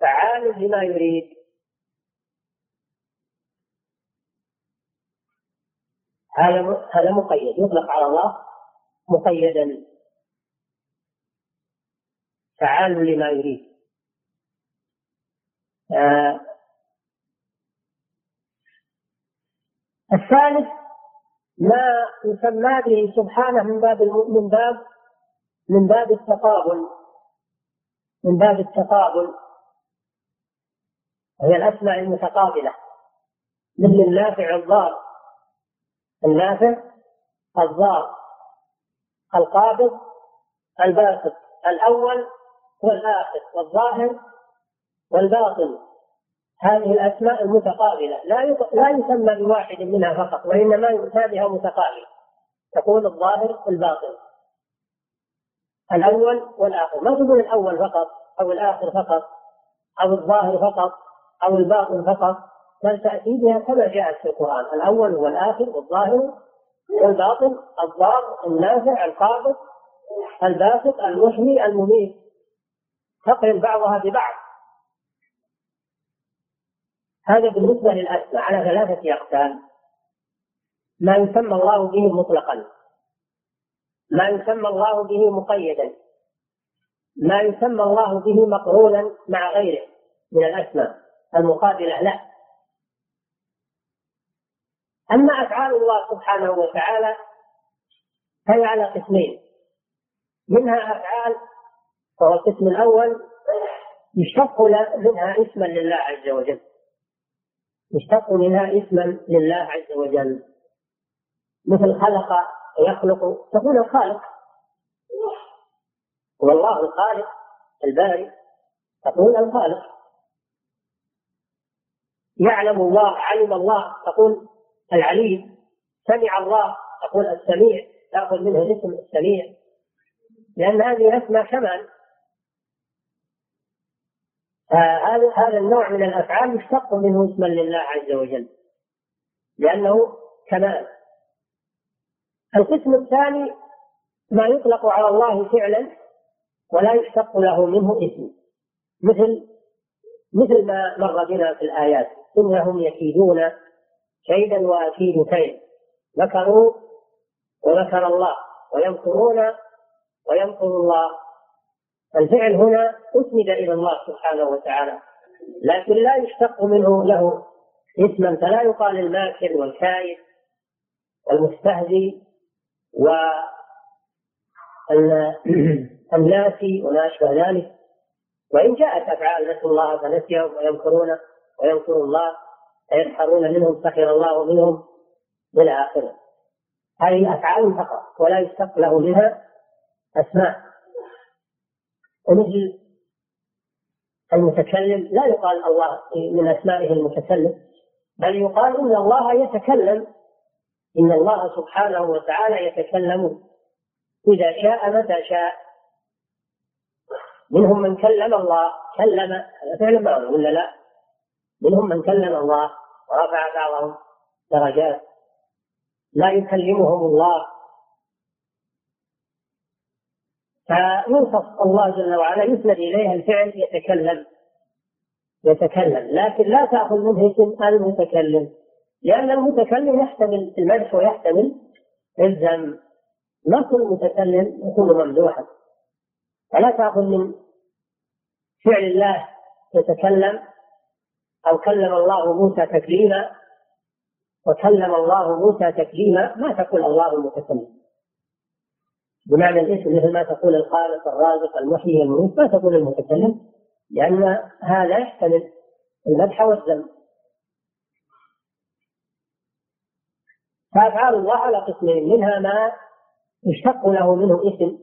S2: فعال لما يريد. هذا هذا مقيد يطلق على الله مقيدا. فعال لما يريد. آه الثالث ما يسمى به سبحانه من باب من باب من باب التقابل من باب التقابل. وهي الأسماء المتقابلة. مثل النافع الضار. النافع الضار. القابض الباسط. الأول والآخر. والظاهر والباطن. هذه الأسماء المتقابلة. لا لا يسمى بواحد منها فقط وإنما يؤتى بها متقابلة تقول الظاهر والباطن. الأول والآخر. ما تقول الأول فقط أو الآخر فقط أو الظاهر فقط أو الباطن فقط. بل تأتي بها كما جاءت في القرآن. الأول والآخر والظاهر والباطن الضار النافع القابض الباسط المحيي المميت. تقرن بعضها ببعض. هذا بالنسبة للأسماء على ثلاثة أقسام. ما يسمى الله به مطلقا. ما يسمى الله به مقيدا. ما يسمى الله به مقرونا مع غيره من الأسماء المقابلة له. أما أفعال الله سبحانه وتعالى فهي على قسمين. منها أفعال وهو القسم الأول يشتق منها اسما لله عز وجل. يشتق منها اسما لله عز وجل. مثل خلق يخلق تكون الخالق. هو الله الخالق الباري تقول الخالق. يعلم الله علم الله تقول العليم. سمع الله تقول السميع. تأخذ منه الاسم السميع. لأن هذه أسماء كمال هذا هذا النوع من الأفعال يشتق منه اسما لله عز وجل. لأنه كمال القسم الثاني ما يطلق على الله فعلا ولا يشتق له منه اسم. مثل مثل ما مر بنا في الآيات. إنهم يكيدون كيدا وأكيد كيد. ذكروا وذكر الله. ويمكرون ويمكر الله. الفعل هنا أسند إلى الله سبحانه وتعالى لكن لا يشتق منه له اسما فلا يقال الماكر والكائد والمستهزي والناسي *clears throat* وما أشبه ذلك. وإن جاءت أفعال نسوا الله فنسيهم ويمكرون ويمكر الله فيسخرون منهم سخر الله منهم إلى آخره. هذه أفعال فقط ولا يشتق له منها أسماء. ومثل المتكلم لا يقال الله من أسمائه المتكلم بل يقال إن الله يتكلم إن الله سبحانه وتعالى يتكلم إذا شاء متى شاء. منهم من كلم الله كلم هذا فعل معروف ولا لا؟ منهم من كلم الله ورفع بعضهم درجات. لا يكلمهم الله. فيوصف الله جل وعلا يسند اليه الفعل يتكلم. يتكلم. لكن لا تأخذ منه اسم المتكلم. لأن المتكلم يحتمل المدح ويحتمل الذم. ما كل متكلم يكون ممدوحا. فلا تأخذ من فعل الله يتكلم أو كلم الله موسى تكليما. وكلم الله موسى تكليما. ما تقول الله المتكلم بمعنى الاسم مثل ما تقول الخالق الرازق المحيي المميت ما تقول المتكلم لأن هذا يحتمل المدح والذم فأفعال الله على قسمين منها ما يشتق له منه اسم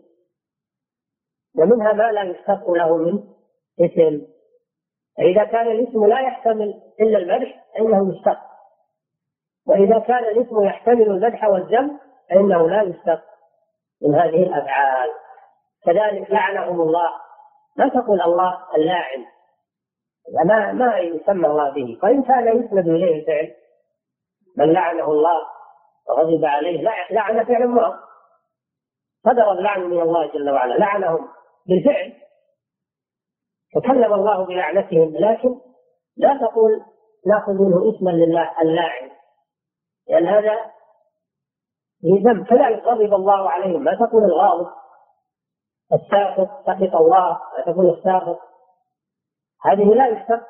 S2: ومنها ما لا يشتق له منه اسم فإذا كان الاسم لا يحتمل إلا المدح فإنه يشتق. وإذا كان الاسم يحتمل المدح والذم فإنه لا يشتق. من هذه الأفعال. كذلك لعنهم الله. لا تقول الله اللاعن. ما ما يسمى الله به. وان كان يسند إليه الفعل من لعنه الله وغضب عليه لعن فعل الله. صدر اللعن من الله جل وعلا. لعنهم بالفعل. تكلم الله بلعنتهم. لكن لا تقول ناخذ منه اسما لله اللاعن. لأن هذا في ذنب كذلك غضب الله عليهم. ما تقول الغاضب الساخط سخط الله ما تقول الساخط هذه لا يشتق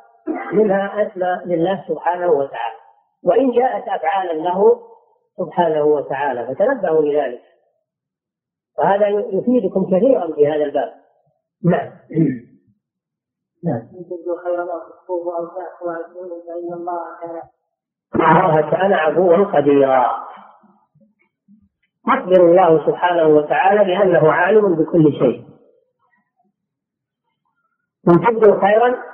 S2: منها أسماء لله سبحانه وتعالى. وإن جاءت أفعالا له سبحانه وتعالى فتنبهوا لذلك. وهذا يفيدكم كثيرا في هذا الباب. نعم. *clears throat*
S1: نعم. الله كان
S2: كان عفوا قديرا. أخبر الله سبحانه وتعالى بأنه عالم بكل شيء. إن تبدوا خيرا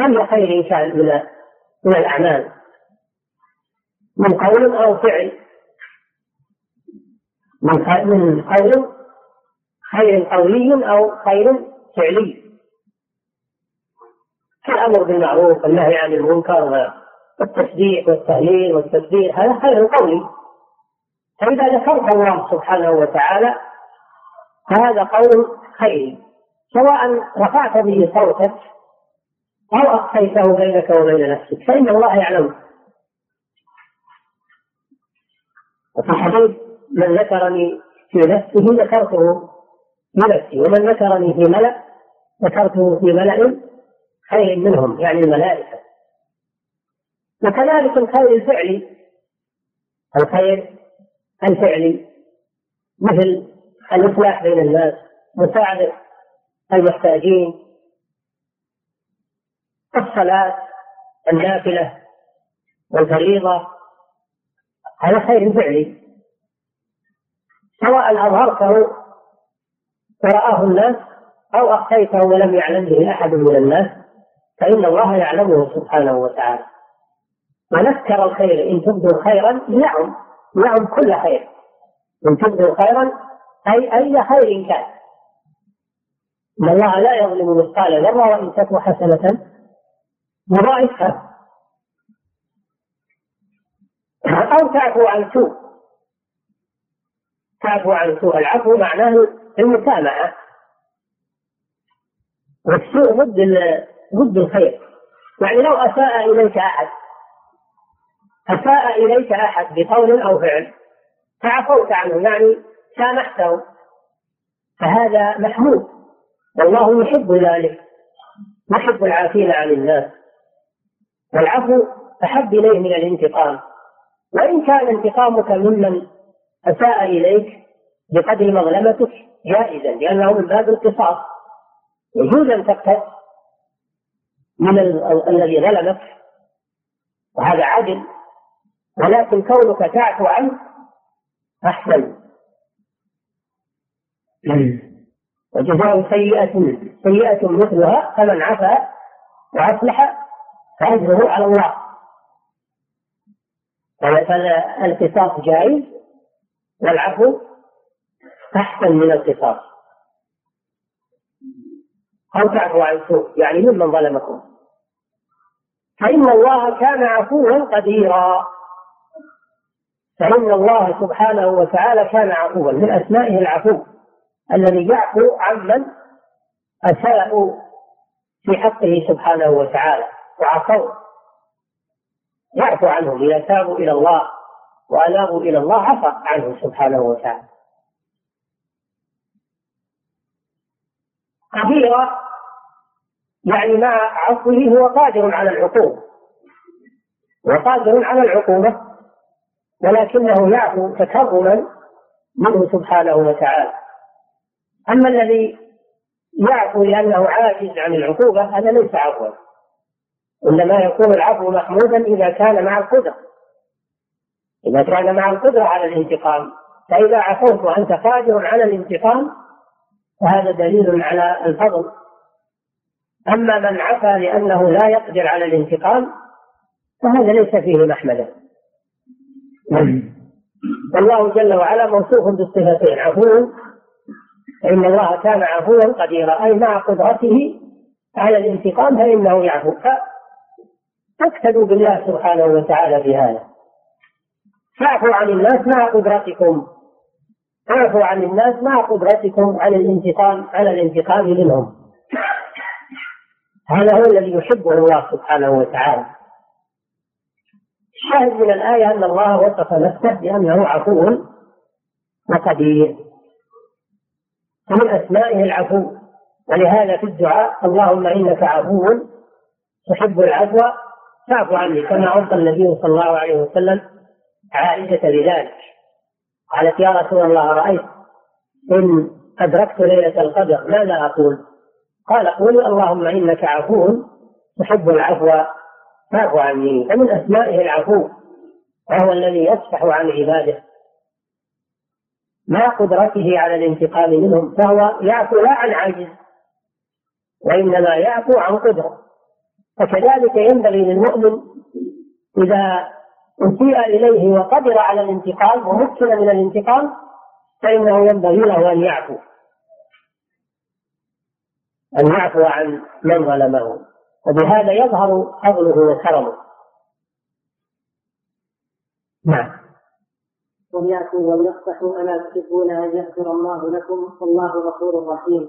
S2: أي خير كان من من الأعمال؟ من قول أو فعل؟ من من قول خير قولي أو خير فعلي؟ كالأمر بالمعروف والنهي عن المنكر والتسبيح والتهليل والتكبير هذا خير قولي. فإذا ذكرت الله سبحانه وتعالى فهذا قول خير. سواء رفعت به صوتك أو أخفيته بينك وبين نفسك فإن الله يعلم. وفي حديث من ذكرني في نفسه ذكرته في نفسي ومن ذكرني في ملأ ذكرته في ملأ خير منهم. يعني الملائكة. وكذلك الخير الفعلي. الخير الفعلي مثل الإصلاح بين الناس مساعدة المحتاجين الصلاة النافلة والفريضة هذا خير فعلي. سواء أظهرته ورآه الناس أو أخفيته ولم يعلم به أحد من الناس فإن الله يعلمه سبحانه وتعالى. ونذكر الخير إن تبدوا خيرا نعم نعم كل خير. إن تبدوا خيرا أي أي خير كان. إن الله لا يظلم مثقال ذرة وإن تكن حسنة يضاعفها أو تعفو عن سوء. تعفو عن سوء. العفو معناه المسامحة. والسوء ضد ضد الخير. يعني لو أساء إليك أحد أساء إليك أحد بقول أو فعل؟ فعفوت عنه يعني سامحته. فهذا محمود. والله يحب ذلك. يحب العافين عن الناس. والعفو أحب إليه من الانتقام. وإن كان انتقامك ممن أساء إليك بقدر مظلمتك جائزا لأنه من باب القصاص. يجوز أن تقتص من الذي ظلمك. وهذا عدل. ولكن كونك تعفو عنه أحسن. وجزاء سيئة سيئة مثلها فمن عفا وأصلح فأجره على الله. فالقصاص جائز والعفو أحسن من القصاص. أو تعفو عن سوء يعني ممن ظلمكم. فإن الله كان عفوا قديرا. فإن الله سبحانه وتعالى كان عفوا من أسمائه العفو الذي يعفو عمن أساءوا في حقه سبحانه وتعالى وعصوا يعفو عنهم إذا تابوا إلى الله وأنابوا إلى الله عفى عنهم سبحانه وتعالى. كبيرة يعني مع عفوه هو قادر على العقوبة. وقادر على العقوبة ولكنه يعفو تكرما منه سبحانه وتعالى. أما الذي يعفو لأنه عاجز عن العقوبة هذا ليس عفوا. إنما يكون العفو محمودا إذا كان مع القدرة. إذا كان مع القدرة على الانتقام. فإذا عفوت وأنت قادر على الانتقام فهذا دليل على الفضل. أما من عفا لأنه لا يقدر على الانتقام فهذا ليس فيه محمدا والله جل وعلا موصوف بالصفتين عفو فإن الله كان عفوا قديرا أي مع قدرته على الانتقام فإنه يعفو. فاقتدوا بالله سبحانه وتعالى في هذا. فاعفوا عن الناس مع قدرتكم. اعفوا عن الناس مع قدرتكم على الانتقام على الانتقام منهم. هذا هو الذي يحبه الله سبحانه وتعالى. الشاهد من الآية أن الله وصف نفسه بأنه عفو وقدير ومن أسمائه العفو. ولهذا في الدعاء اللهم إنك عفو تحب العفو فاعف عني. كما أوصى النبي صلى الله عليه وسلم عائشة بذلك قالت يا رسول الله رأيت إن أدركت ليلة القدر ماذا أقول؟ قال قولي اللهم إنك عفو تحب العفو فاعف عني فمن أسمائه العفو وهو الذي يصفح عن عباده. مع قدرته على الانتقام منهم فهو يعفو لا عن عجز وإنما يعفو عن قدرة. فكذلك ينبغي للمؤمن إذا أسيء إليه وقدر على الانتقام ومكن من الانتقام فإنه ينبغي له أن يعفو. أن يعفو عن من ظلمه. وبهذا يظهر فضله وكرمه.
S1: نعم. وليعفوا وليصفحوا ألا تحبون أن يغفر الله لكم والله غفور رحيم.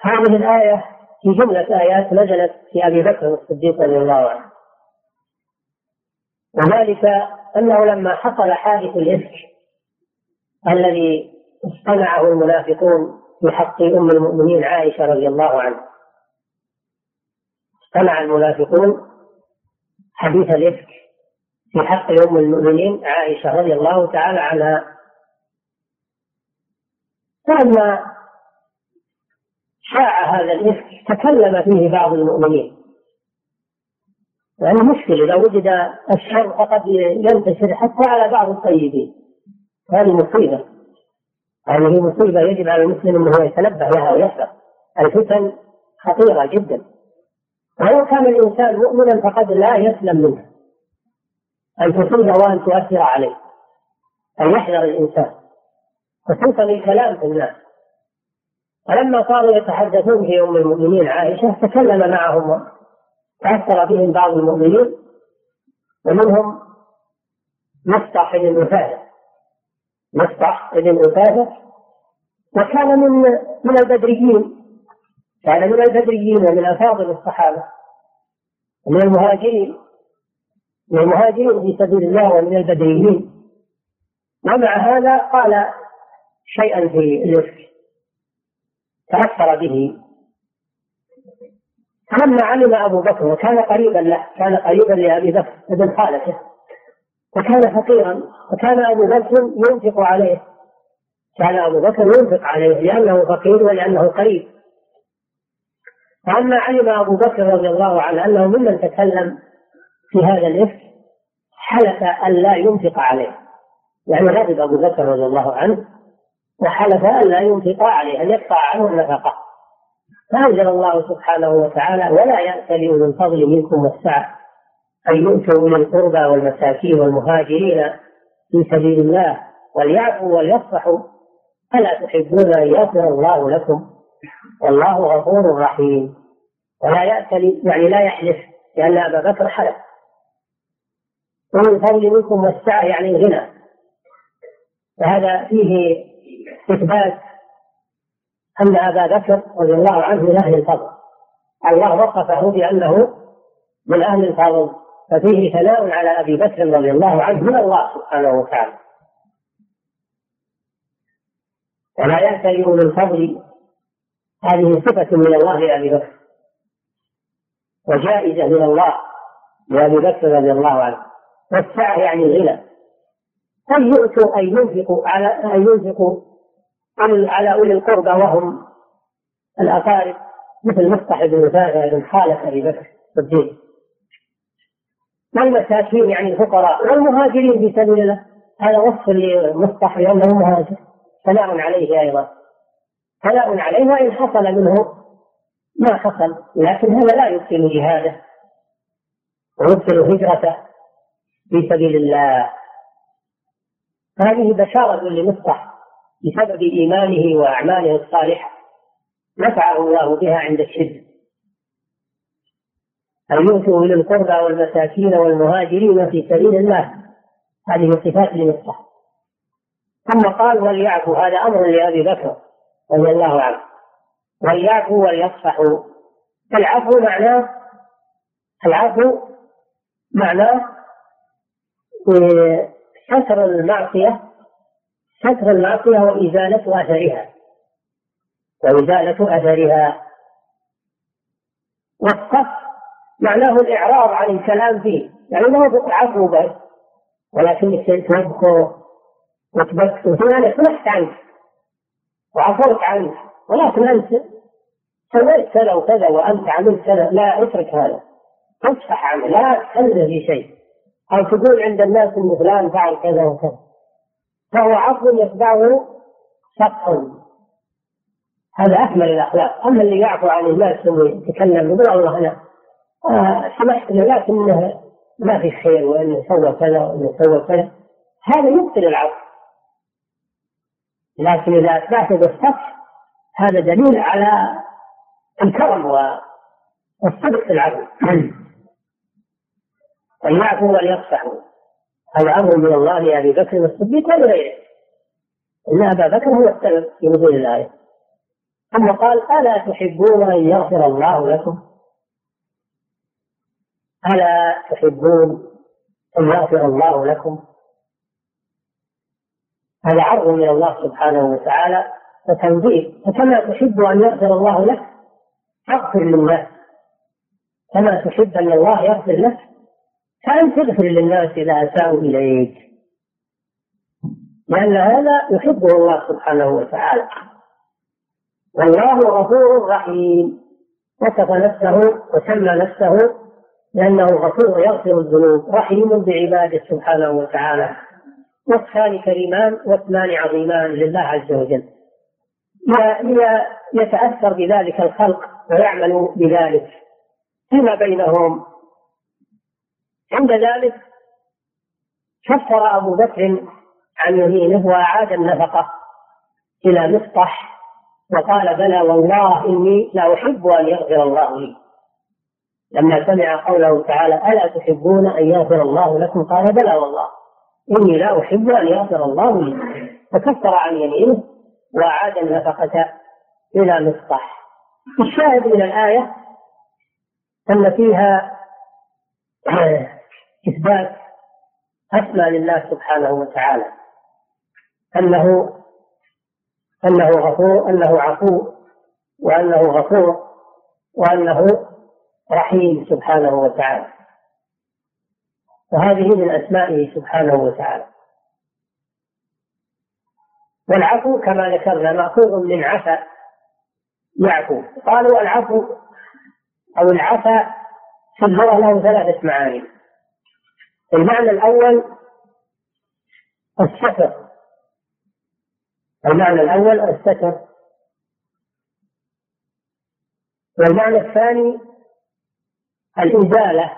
S2: هذه الآية في جملة آيات نزلت في أبي بكر الصديق رضي الله عنه. وذلك أنه لما حصل حادث الإفك الذي اصطنعه المنافقون في حق أم المؤمنين عائشة رضي الله عنها. اصطنع المنافقون حديث الإفك. في حق أم المؤمنين عائشة رضي الله تعالى عنها. فلما شاع هذا الإفك تكلم فيه بعض المؤمنين. يعني مشكلة إذا وجد الشر فقد ينتشر حتى على بعض الطيبين. هذه مصيبة. هذه مصيبة يجب على المسلم أنه يتنبه لها ويحذر. الفتن خطيرة جدا. ولو كان الإنسان مؤمنا فقد لا يسلم منها أن تصيبه وأن تؤثر عليه. أن يحذر الإنسان. خصوصا الكلام في الناس. فلما صاروا يتحدثون في أم المؤمنين عائشة تكلم معهم تأثر بهم بعض المؤمنين ومنهم مفتح بن أسادة مفتح بن أسادة وكان من من البدريين. كان من البدريين ومن أفاضل الصحابة ومن المهاجرين من المهاجرين في سبيل الله ومن البدريين ومع هذا قال شيئا في الإفك تأثر به. فلما علم أبو بكر وكان قريبا له كان قريبا لأبي بكر ابن خالته وكان فقيرا وكان أبو بكر ينفق عليه. كان أبو بكر ينفق عليه لأنه فقير ولأنه قريب. فلما علم أبو بكر رضي الله عنه أنه ممن تكلم في هذا الإفك حلف أن لا ينفق عليه. يعني غضب أبو بكر رضي الله عنه وحلف أن لا ينفق عليه أن يقطع عنه النفقة. فأنزل الله سبحانه وتعالى ولا يأتل أولو الفضل منكم والسعة أن يؤتوا أولي القربى والمساكين والمهاجرين في سبيل الله وليعفوا وليصفحوا. ألا تحبون أن يغفر الله لكم؟ والله غفور رحيم. ولا يأتل يعني لا يحلف لأن أبا بكر حلف. أولي الفضل منكم والسعة يعني الغنى فهذا فيه إثبات أن أبا بكر رضي الله عنه من أهل الفضل. الله وصفه بأنه من أهل الفضل. ففيه ثناء على أبي بكر رضي الله عنه من الله سبحانه وتعالى. ولا يأتي أولو الفضل هذه صفة من الله لأبي بكر. وجائزة من الله لأبي بكر رضي الله عنه. والسعة يعني الغنى. أن يؤتوا أن ينفقوا على أن ينفقوا على أولي القربى وهم الأقارب؟ مثل مصطح بن رفاعة بن خالة أبي بكر الصديق. والمساكين يعني الفقراء والمهاجرين في سبيل الله؟ هذا وصف لمصطح لأنه مهاجر. ثناء عليه أيضا. ثناء عليه وإن حصل منه ما حصل لكن هذا لا يبطل جهاده. ويبطل هجرته في سبيل الله. هذه بشارة لمصطح بسبب إيمانه وأعماله الصالحة. نفعه الله بها عند الشدة أن يؤتوا إلى القربى والمساكين والمهاجرين في سبيل الله. هذه صفات لمصطح ثم قال وليعفوا هذا أمر لأبي بكر. رضي الله عنه. وليعفوا وليصفحوا العفو معناه العفو معناه ستر المعصية ستر المعصية وإزالة أثرها. وإزالة أثرها. والصف معناه الإعراض عن الكلام فيه. يعني لا عفو بس. ولكن تبكوا وتبكت وأنا سمحت عنك وعفوت عنك ولكن أنت سويت كذا وكذا وأنت عملت كذا لا أترك هذا. اصفح عنه لا تخلي في شيء. أو تقول عند الناس أن فلان فعل كذا وكذا. فهو عفو يتبعه سطح هذا أكمل الأخلاق. أما اللي يعفو عن الناس ثم يتكلم يقول الله أنا آه سمحت له لكنه ما في خير وأنه سوى كذا وأنه سوى كذا. هذا يبطل العفو. لكن إذا أتبعته بالسطح هذا دليل على الكرم والصدق في العفو أن يعفوا وليصفحوا هذا أمر من الله لأبي بكر الصديق ولغيره. إن أبا بكر هو السبب في نزول الآية. ثم قال ألا تحبون أن يغفر الله لكم؟ ألا تحبون أن يغفر الله لكم؟ هذا عرض من الله سبحانه وتعالى وتنزيل فكما تحب أن يغفر الله لك فاغفر للناس. كما تحب أن الله يغفر لك فأنت تغفر للناس إذا أساءوا إليك. لأن هذا يحبه الله سبحانه وتعالى. والله غفور رحيم. وصف نفسه وسمى نفسه لأنه غفور يغفر الذنوب رحيم بعباده سبحانه وتعالى. وصفان كريمان واثنان عظيمان لله عز وجل. يتأثر بذلك الخلق ويعمل بذلك. فيما بينهم. عند ذلك كفر أبو بكر عن يمينه وأعاد النفقة إلى مصطح وقال بلى والله إني لا أحب أن يغفر الله لي. لما سمع قوله تعالى ألا تحبون أن يغفر الله لكم؟ قال بلى والله. إني لا أحب أن يغفر الله لي فكفر عن يمينه وأعاد النفقة إلى مصطح. الشاهد من الآية أن فيها *clears throat* إثبات أسمى لله سبحانه وتعالى. أنه أنه غفور أنه عفو وأنه غفور وأنه رحيم سبحانه وتعالى. وهذه من أسمائه سبحانه وتعالى. والعفو كما ذكرنا مأخوذ من عفا يعفو. قالوا العفو أو العفا في اللغة له ثلاثة معاني. المعنى الأول الستر. المعنى الأول الستر. والمعنى الثاني الإزالة.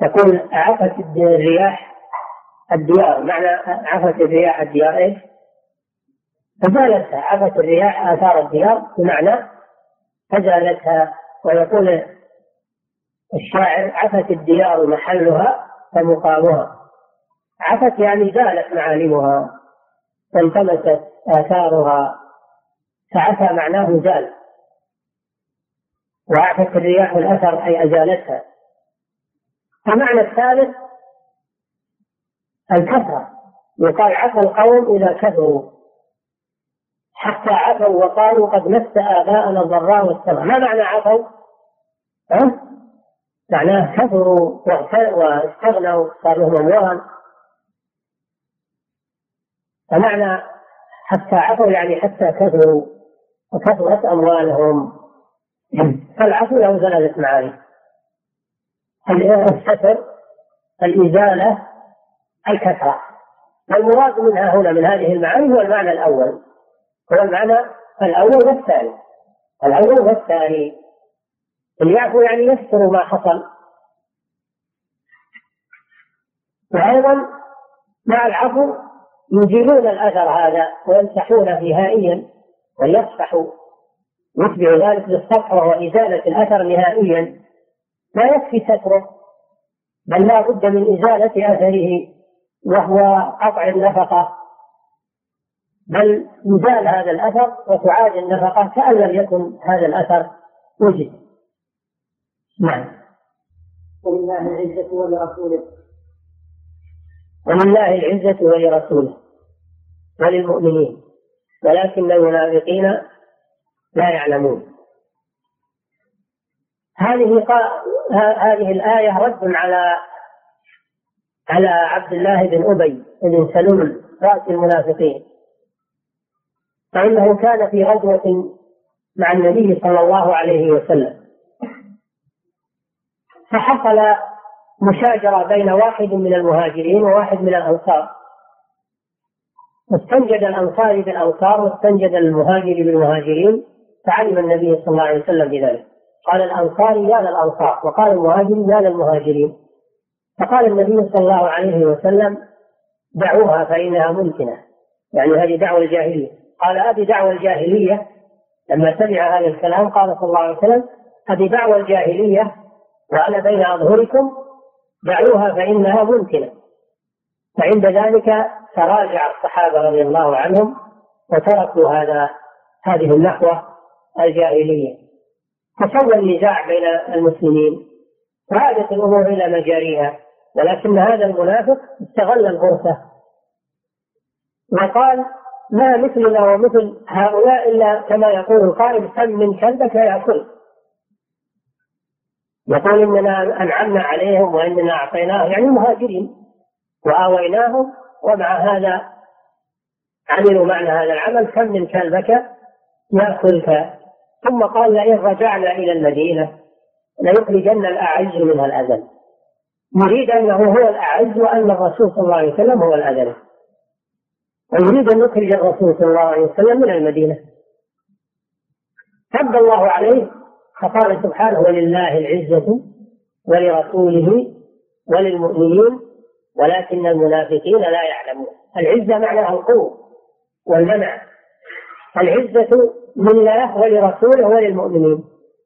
S2: تكون عفت الرياح الديار. معنى عفت الرياح الديار إيش؟ أزالتها عفت الرياح آثار الديار بمعنى أزالتها ويقول الشاعر عفت الديار محلها فمقامها. عفت يعني زالت معالمها فانتمست آثارها فعفى معناه زال. وعفت الرياح الأثر أي أزالتها. المعنى الثالث الكثرة. يقال عفى القوم إذا كثروا. حتى عفوا وقالوا قد مس آباءنا الضراء والسراء ما معنى عفوا؟ ها؟ معناه كثروا واستغنوا صار لهم أموال. فمعنى حتى عفوا يعني حتى كثروا وكثرت أموالهم. فالعفو له ثلاثة معاني. الستر الإزالة الكثرة والمراد منها هنا من هذه المعاني هو المعنى الأول. هو المعنى الأول والثاني. الأول والثاني. يعفو يعني يستر ما حصل. وأيضا مع العفو؟ يزيلون الأثر هذا ويمسحونه نهائيا ويصفحوا. يتبع ذلك بالصفح وهو إزالة الأثر نهائيا. لا يكفي ستره بل لا بد من إزالة أثره وهو قطع النفقة. بل يزال هذا الأثر وتعاد النفقة كأن لم يكن هذا الأثر وجد. نعم.
S1: ولله العزة ولرسوله.
S2: ولله العزة ولرسوله. وللمؤمنين. ولكن المنافقين لا يعلمون. هذه هذه الآية رد على على عبد الله بن أبي بن سلول رأس المنافقين. فإنه كان في غزوة مع النبي صلى الله عليه وسلم. فحصل مشاجرة بين واحد من المهاجرين وواحد من الأنصار. واستنجد الأنصاري بالأنصار واستنجد المهاجر بالمهاجرين فعلم النبي صلى الله عليه وسلم بذلك. قال الأنصاري يا للأنصار وقال المهاجر يا للمهاجرين. فقال النبي صلى الله عليه وسلم دعوها فإنها ممكنة. يعني هذه دعوة الجاهلية. قال أبي دعوة الجاهلية. لما سمع هذا الكلام قال صلى الله عليه وسلم أبي دعوة الجاهلية وأنا بين أظهركم دعوها فإنها ممكنة. فعند ذلك تراجع الصحابة رضي الله عنهم وتركوا هذا هذه النحوة الجاهلية. فسوى النزاع بين المسلمين وعادت الأمور إلى مجاريها ولكن هذا المنافق استغل الفرصة وقال ما مثلنا ومثل هؤلاء إلا كما يقول القائل كم من كلبك يأكل؟ يقول إننا أنعمنا عليهم وإننا أعطيناهم. يعني المهاجرين وآويناهم ومع هذا عملوا معنا هذا العمل كم من كلبك يأكلك؟ ثم قال لئن رجعنا إلى المدينة ليخرجن الأعز منها الأذل. يريد أنه هو الأعز وأن الرسول صلى الله عليه وسلم هو الأذل. ويريد أن يخرج الرسول صلى الله عليه وسلم من المدينة. تب الله عليه فقال سبحانه ولله العزة ولرسوله وللمؤمنين ولكن المنافقين لا يعلمون. العزة معناها القوة والمنع. العزة لله ولرسوله وللمؤمنين.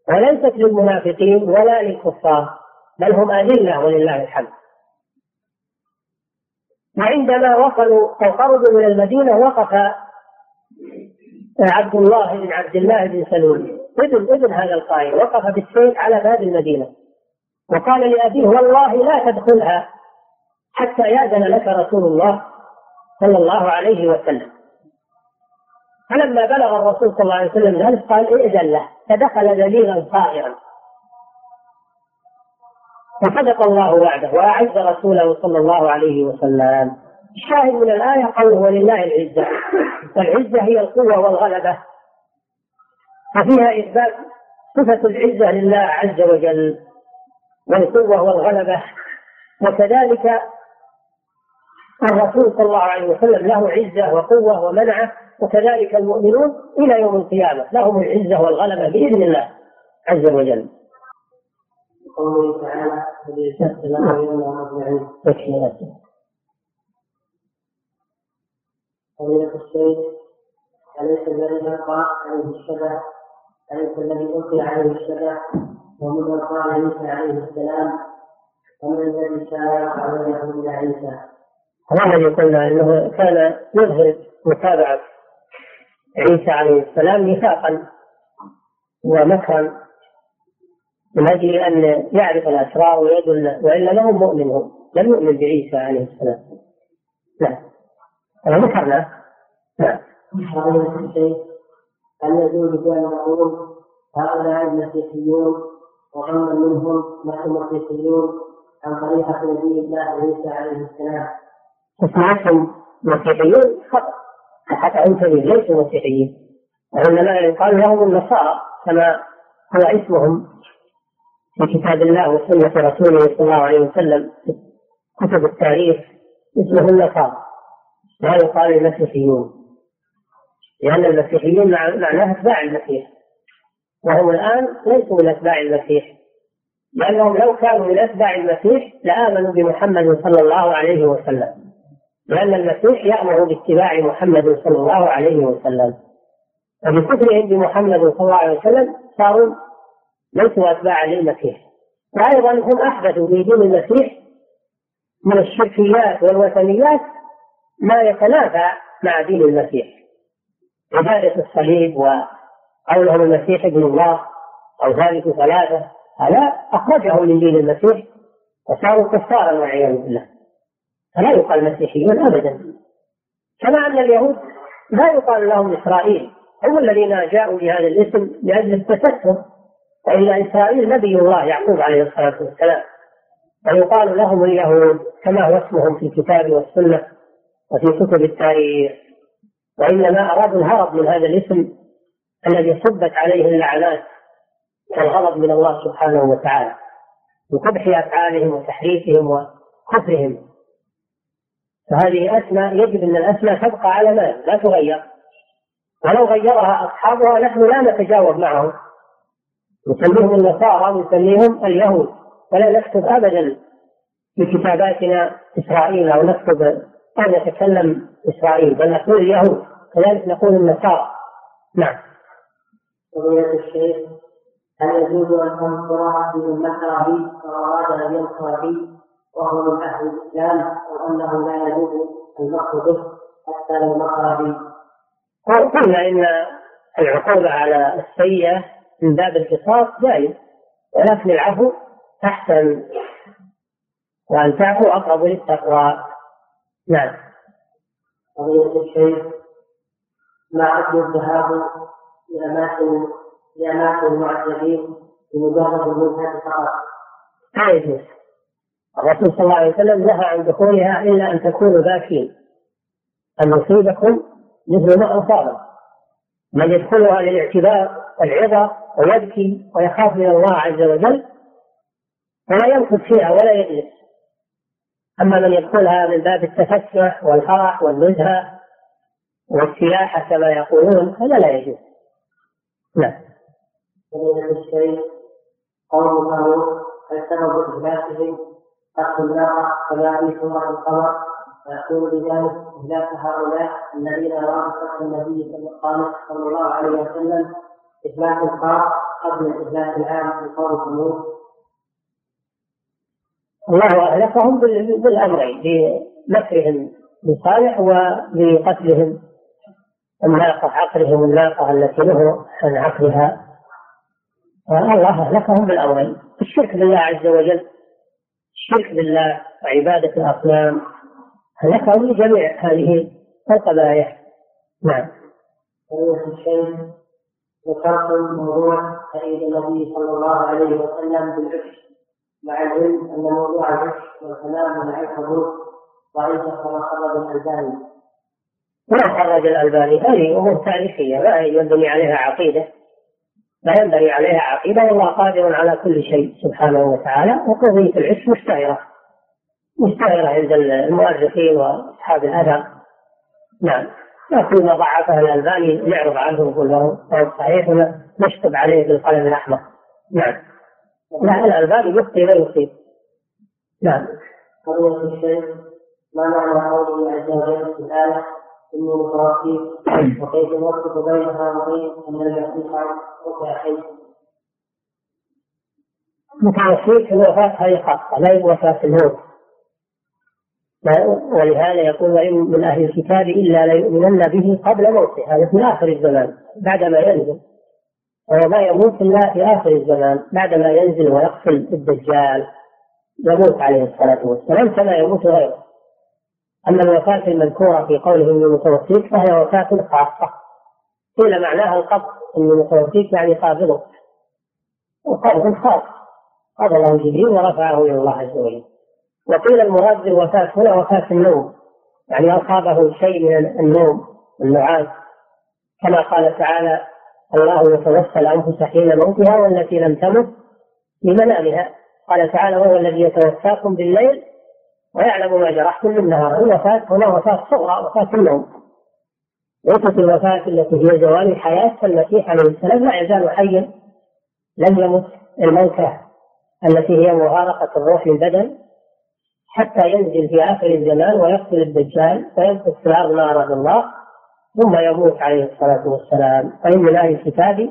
S2: وليست للمنافقين ولا للكفار بل هم أذلة ولله الحمد. وعندما وصلوا أو خرجوا من المدينة وقف عبد الله بن عبد الله بن سلول. ابن ابن هذا القائل. وقف بالسيف على باب المدينة. وقال لأبيه والله لا تدخلها حتى يأذن لك رسول الله صلى الله عليه وسلم. فلما بلغ الرسول صلى الله عليه وسلم ذلك قال ائذن له فدخل ذليلا صائرا. وصدق الله وعده وأعز رسوله صلى الله عليه وسلم. الشاهد من الآية قوله ولله العزة. والعزه هي القوة والغلبة. ففيها إثبات صفة العزة لله عز وجل والقوة والغلبة. وكذلك الرسول صلى الله عليه وسلم له عزة وقوة ومنعة. وكذلك المؤمنون إلى يوم القيامة لهم العزة والغلبة بإذن الله عز وجل.
S1: قوله تعالى أجمعين. فضيلة الشيخ أليس الذي يبقى عليه الشبه أليس الذي ألقي عليه الشبه ومن قال عيسى عليه السلام ومن الذي شاء عليه إلى عيسى
S2: هذا الذي قلنا انه كان يظهر متابعه عيسى عليه السلام نفاقا ومكرا من أجل أن يعرف الأسرار ويدل وإلا لهم مؤمن لم يؤمن بعيسى عليه السلام. نعم. هذا ذكرنا نعم.
S1: هل يجوز بأن نقول هؤلاء المسيحيون وغير منهم نحن مسيحيون عن طريقة نبي الله عيسى عليه السلام.
S2: اسمعتم مسيحيون خطأ حتى أنت ليسوا مسيحيين وإنما يقال لهم النصارى كما هو اسمهم في كتاب الله وسنة رسوله صلى الله عليه وسلم كتب التاريخ اسمه النصارى. لا يقال المسيحيون. لأن المسيحيين معناه أتباع المسيح. وهم الآن ليسوا من أتباع المسيح. لأنهم لو كانوا من أتباع المسيح لآمنوا بمحمد صلى الله عليه وسلم. لأن المسيح يأمر باتباع محمد صلى الله عليه وسلم. وبكفرهم بمحمد صلى الله عليه وسلم صاروا ليسوا أتباعا للمسيح. وأيضا هم أحدثوا في دين المسيح من الشركيات والوثنيات ما يتنافى مع دين المسيح. عبادة الصليب وقولهم المسيح ابن الله أو ثالث ثلاثة هذا أخرجهم من دين المسيح وصاروا كفارا والعياذ بالله. فلا يقال مسيحيون أبدا. كما أن اليهود لا يقال لهم إسرائيل. هم الذين جاءوا بهذا الاسم لأجل التستر وإلى إسرائيل نبي الله يعقوب عليه الصلاة والسلام. ويقال لهم اليهود كما هو اسمهم في الكتاب والسنة وفي كتب التاريخ. وإنما أرادوا الهرب من هذا الاسم الذي صبت عليه اللعنات والغضب من الله سبحانه وتعالى بقبح أفعالهم وتحريفهم وكفرهم. فهذه أسماء يجب أن الأسماء تبقى على ما لا تغير. ولو غيرها أصحابها نحن لا نتجاوب معهم. نسميهم النصارى ونسميهم اليهود. ولا نكتب أبدا في كتاباتنا إسرائيل أو نكتب أو نتكلم إسرائيل بل نقول اليهود. كذلك نقول النصارى. نعم.
S1: فضيلة الشيخ هل يجوز أن تنصر بمن مكر بي وأراد أن ينصر بي وهو من أهل الإسلام وأنه لا يجوز المكر به حتى لو مكر بي
S2: قلنا إن العقوبة على السيئة من باب القصاص جائز ولكن العفو أحسن. وأن تعفو أقرب للتقوى. نعم.
S1: قضية الشيخ ما حكم الذهاب لأماكن لأماكن المعذبين بمجرد الوجهة فقط؟
S2: لا يجوز الرسول صلى الله عليه وسلم نهى عن دخولها إلا أن تكونوا باكين أن يصيبكم مثل ما أصابه من يدخلها للاعتبار والعظة ويبكي ويخاف من الله عز وجل فلا يمكث فيها ولا يجلس أما من يدخلها من باب التفسح والفرح والنزهة والسياحة كما يقولون هذا لا يجوز. نعم.
S1: الشيء سبب إهلاكهم الناقة كما في سورة القمر فيكون بذلك إهلاك هؤلاء الذين رافقوا النبي صلى الله عليه وسلم إهلاك الخاص قبل الإهلاك العام في قول ثمود
S2: الله أهلكهم بالأمرين بمكرهم بصالح وبقتلهم الناقة عقرهم الناقة التي نهوا عن عقرها الله أهلكهم بالأمرين الشرك بالله عز وجل. الشرك بالله وعبادة الأصنام أهلكهم لجميع هذه القبائح نعم.
S1: ذكرت موضوع سعيد النبي صلى الله عليه وسلم بالعشق مع العلم أن موضوع العشق والكلام مع الحدود ضعيف كما خرج الألباني.
S2: ما خرج الألباني هذه أمور تاريخية لا ينبني عليها عقيدة لا ينبغي عليها عقيدة والله قادر على كل شيء سبحانه وتعالى وقضية العشق مشتهره مشتهره عند المؤرخين وأصحاب الاثر نعم. لكن ما ضعفها الألباني نعرض عنه ونقول له صحيح ونشطب عليه بالقلم الأحمر. نعم. لا الألباني يخطي لا يصيب نعم.
S1: قضية الشيخ ما معنى قوله عز وجل في الآية إني متوفيك وكيف نوفق بينها وبين أن المسيح رفع حي
S2: متوفيك الوفاة هذه خاصة لا وفاة الموت. ولهذا يقول وإن من أهل الكتاب إلا ليؤمنن به قبل موته. هذا في آخر الزمان بعدما ينزل. وما يموت إلا في آخر الزمان بعدما ينزل ويقتل الدجال يموت عليه الصلاة والسلام كما يموت غيره. أما الوفاة المذكورة في قوله إني متوفيك فهي وفاة خاصة. قيل معناها القبض إني متوفيك يعني قابضك. وقبض خاص. قبضه جبريل ورفعه إلى الله عز وجل. وقيل المراد بالوفاة هنا وفاة النوم. يعني أصابه شيء من النوم النعاس كما قال تعالى الله يتوفى الأنفس حين موتها والتي لم تمت في منامها قال تعالى وهو الذي يتوفاكم بالليل ويعلم ما جرحتم بالنهار الوفاة هنا وفاة صغرى وفاة النوم. ليست الوفاة التي هي زوال الحياة فالمسيح عليه السلام لا يزال حيا لم يمت الموتى التي هي مغارقة الروح للبدن حتى ينزل في آخر الزمان ويقتل الدجال فيمكث في الأرض ما أراد الله ثم يموت عليه الصلاة والسلام. فإن من أهل الكتاب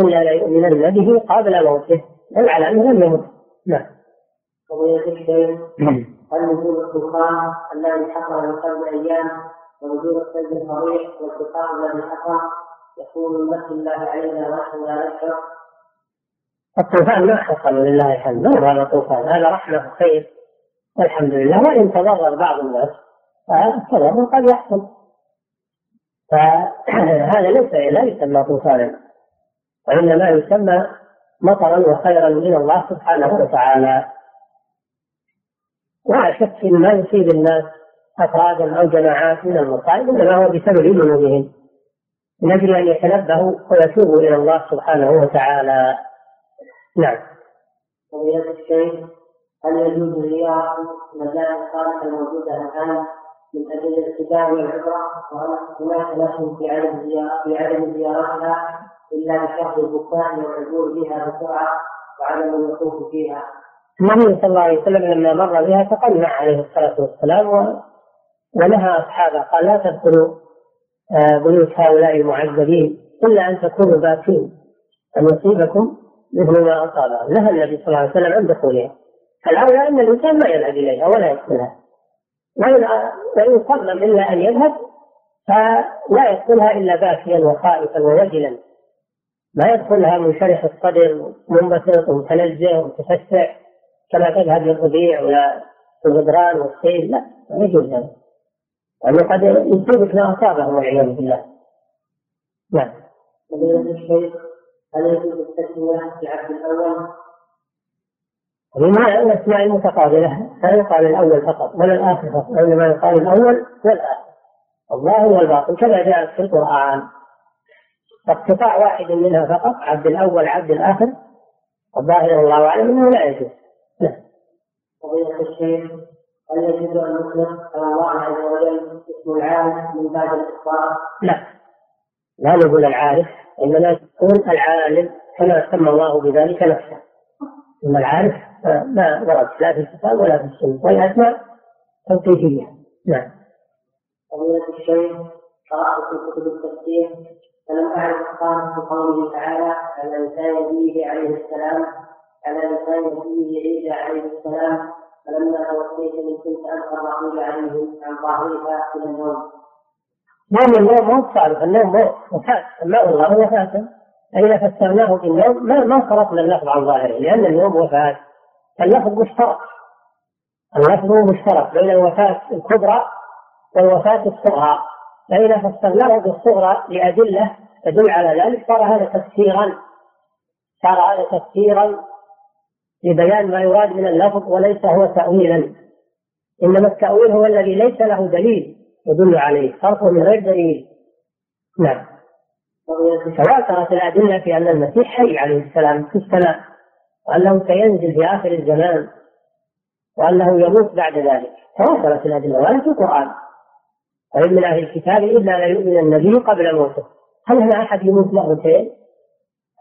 S2: إلا ليؤمنن به قبل موته. أنه لم يمت. نعم.
S1: الشيء هل وجود الطوفان الذي حصل من قبل أيام ووجود الثلج الفظيع والطوفان الذي حصل؟ يكون من نفس الله علينا ونحن لا نشعر.
S2: الطوفان ما حصل لله الحمد ما هذا طوفان هذا رحمة وخير. والحمد لله. وإن تضرر بعض الناس فالتضرر قد يحصل. فهذا ليس لا يسمى طوفانا. وإنما يسمى مطرا وخيرا من الله سبحانه وتعالى. ولا شك في ما يصيب الناس أفرادا أو جماعات من المصائب إنما هو بسبب ذنوبهم من أجل أن يتنبهوا ويتوبوا إلى الله سبحانه وتعالى نعم.
S1: فضيلة الشيخ هل يجوز زيارة المزارع الصالحة الموجودة الآن من أجل الاتباع والعبرة وهل هناك ناس في عدم في عدم زيارتها إلا بشرط البكاء والعبور بها بسرعة وعدم الوقوف فيها.
S2: النبي صلى الله عليه وسلم لما مر بها تقنع عليه الصلاة والسلام. ونهى أصحابه قال لا تدخلوا آه، بيوت هؤلاء المعذبين إلا أن تكونوا باكين. أن يصيبكم مثل ما أصابهم. نهى النبي صلى الله عليه وسلم عن دخولها. الأولى أن الإنسان ما يذهب إليها ولا يدخلها. وإن صمم إلا أن يذهب فلا يدخلها إلا باكيا وخائفا ووجلا. ما يدخلها منشرح الصدر منبسط ومتنزه ومتفسع كما تذهب للربيع ولا الغدران والسيل لا ما يجوز هذا. لأنه قد يصيبك ما أصابه والعياذ بالله. نعم.
S1: فضيلة الشيخ هل يجوز التسمية العبد الأول؟
S2: ومع الأسماء المتقابلة؟ لا يقال الأول فقط ولا الآخر فقط. وإنما يقال الأول والآخر. الظاهر والباطن كما جاءت في القرآن. فاقتطاع واحد منها فقط عبد الأول عبد الآخر. الظاهر والله أعلم أنه لا يجوز. نعم
S1: فضيلة الشيخ هل يجوز أن نطلق على الله عز وجل اسم العالم من باب الإخبار؟
S2: لا. لا نقول العارف إنما تكون العالم كما سمى الله بذلك نفسه. أما العارف ما ورد لا في الكتاب ولا في السنة والأسماء توقيفية. نعم.
S1: فضيلة الشيخ قرأت في كتب التفسير فلم أعرف في قوله تعالى على لسان نبيه عليه السلام على لسان نبيه عيسى عليه السلام فلما توفيتني كنت أنهى الرقيب عليهم عن ظاهرها إلى النوم.
S2: نوم النوم مو صالح النوم وفاة الماء الله وفاة. فإذا فسرناه بالنوم ما ما صرفنا اللفظ عن ظاهره لأن النوم وفاة. اللفظ مشترك. اللفظ مشترك بين الوفاة الكبرى والوفاة الصغرى. فإذا فسرناه بالصغرى لأدلة تدل على ذلك. صار هذا تفسيرا. صار هذا تفسيرا لبيان ما يراد من اللفظ وليس هو تأويلا. إنما التأويل هو الذي ليس له دليل يدل عليه. صرفه من غير دليل. نعم. تواترت الأدلة في أن المسيح حي عليه السلام في السماء وأنه سينزل في آخر الزمان وأنه يموت بعد ذلك. تواترت الأدلة ولا في القرآن. وإن من أهل الكتاب إلا ليؤمن النبي قبل موته. هل هنا أحد يموت مرتين؟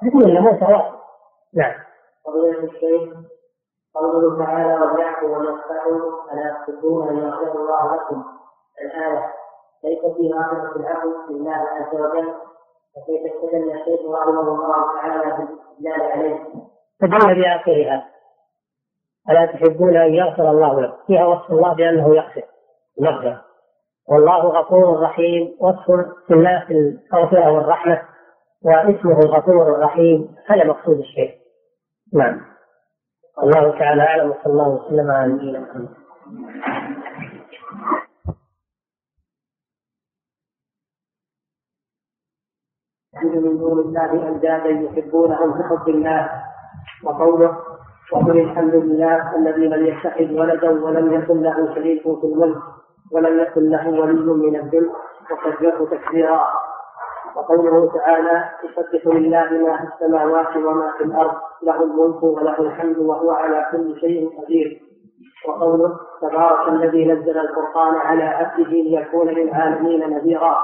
S2: هذه يموت واحد نعم.
S1: الشيخ قوله تعالى وليعفوا وليصفحوا ألا تحبون أن يغفر الله لكم الآية ليس في غافلة العفو لله عز وجل وكيف استدل الشيخ رحمه الله تعالى بالاستدلال عليه؟
S2: تدل بآخرها ألا تحبون أن يغفر الله لكم فيها وصف الله بأنه يغفر يغفر والله غفور رحيم وصف الله في المغفرة والرحمة واسمه الغفور الرحيم هذا مقصود الشيخ. نعم. الله تعالى أعلم وصلى الله وسلم على نبينا محمد.
S1: من دون الله أندادا يحبونهم كحب الله وقوله وقل الحمد لله الذي لم يتخذ ولدا ولم يكن له شريك في الملك ولم يكن له ولي من الذل وكبره تكبيرا. وقوله تعالى يسبح لله ما في السماوات وما في الأرض له الملك وله الحمد وهو على كل شيء قدير. وقوله تبارك الذي نزل الفرقان على عبده ليكون للعالمين نذيرا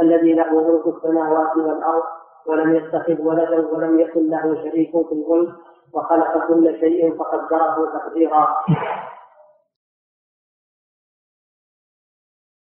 S1: الذي له ملك السماوات والأرض ولم يتخذ ولدا ولم يكن له شريك في الملك وخلق كل شيء فقدره تقديرا.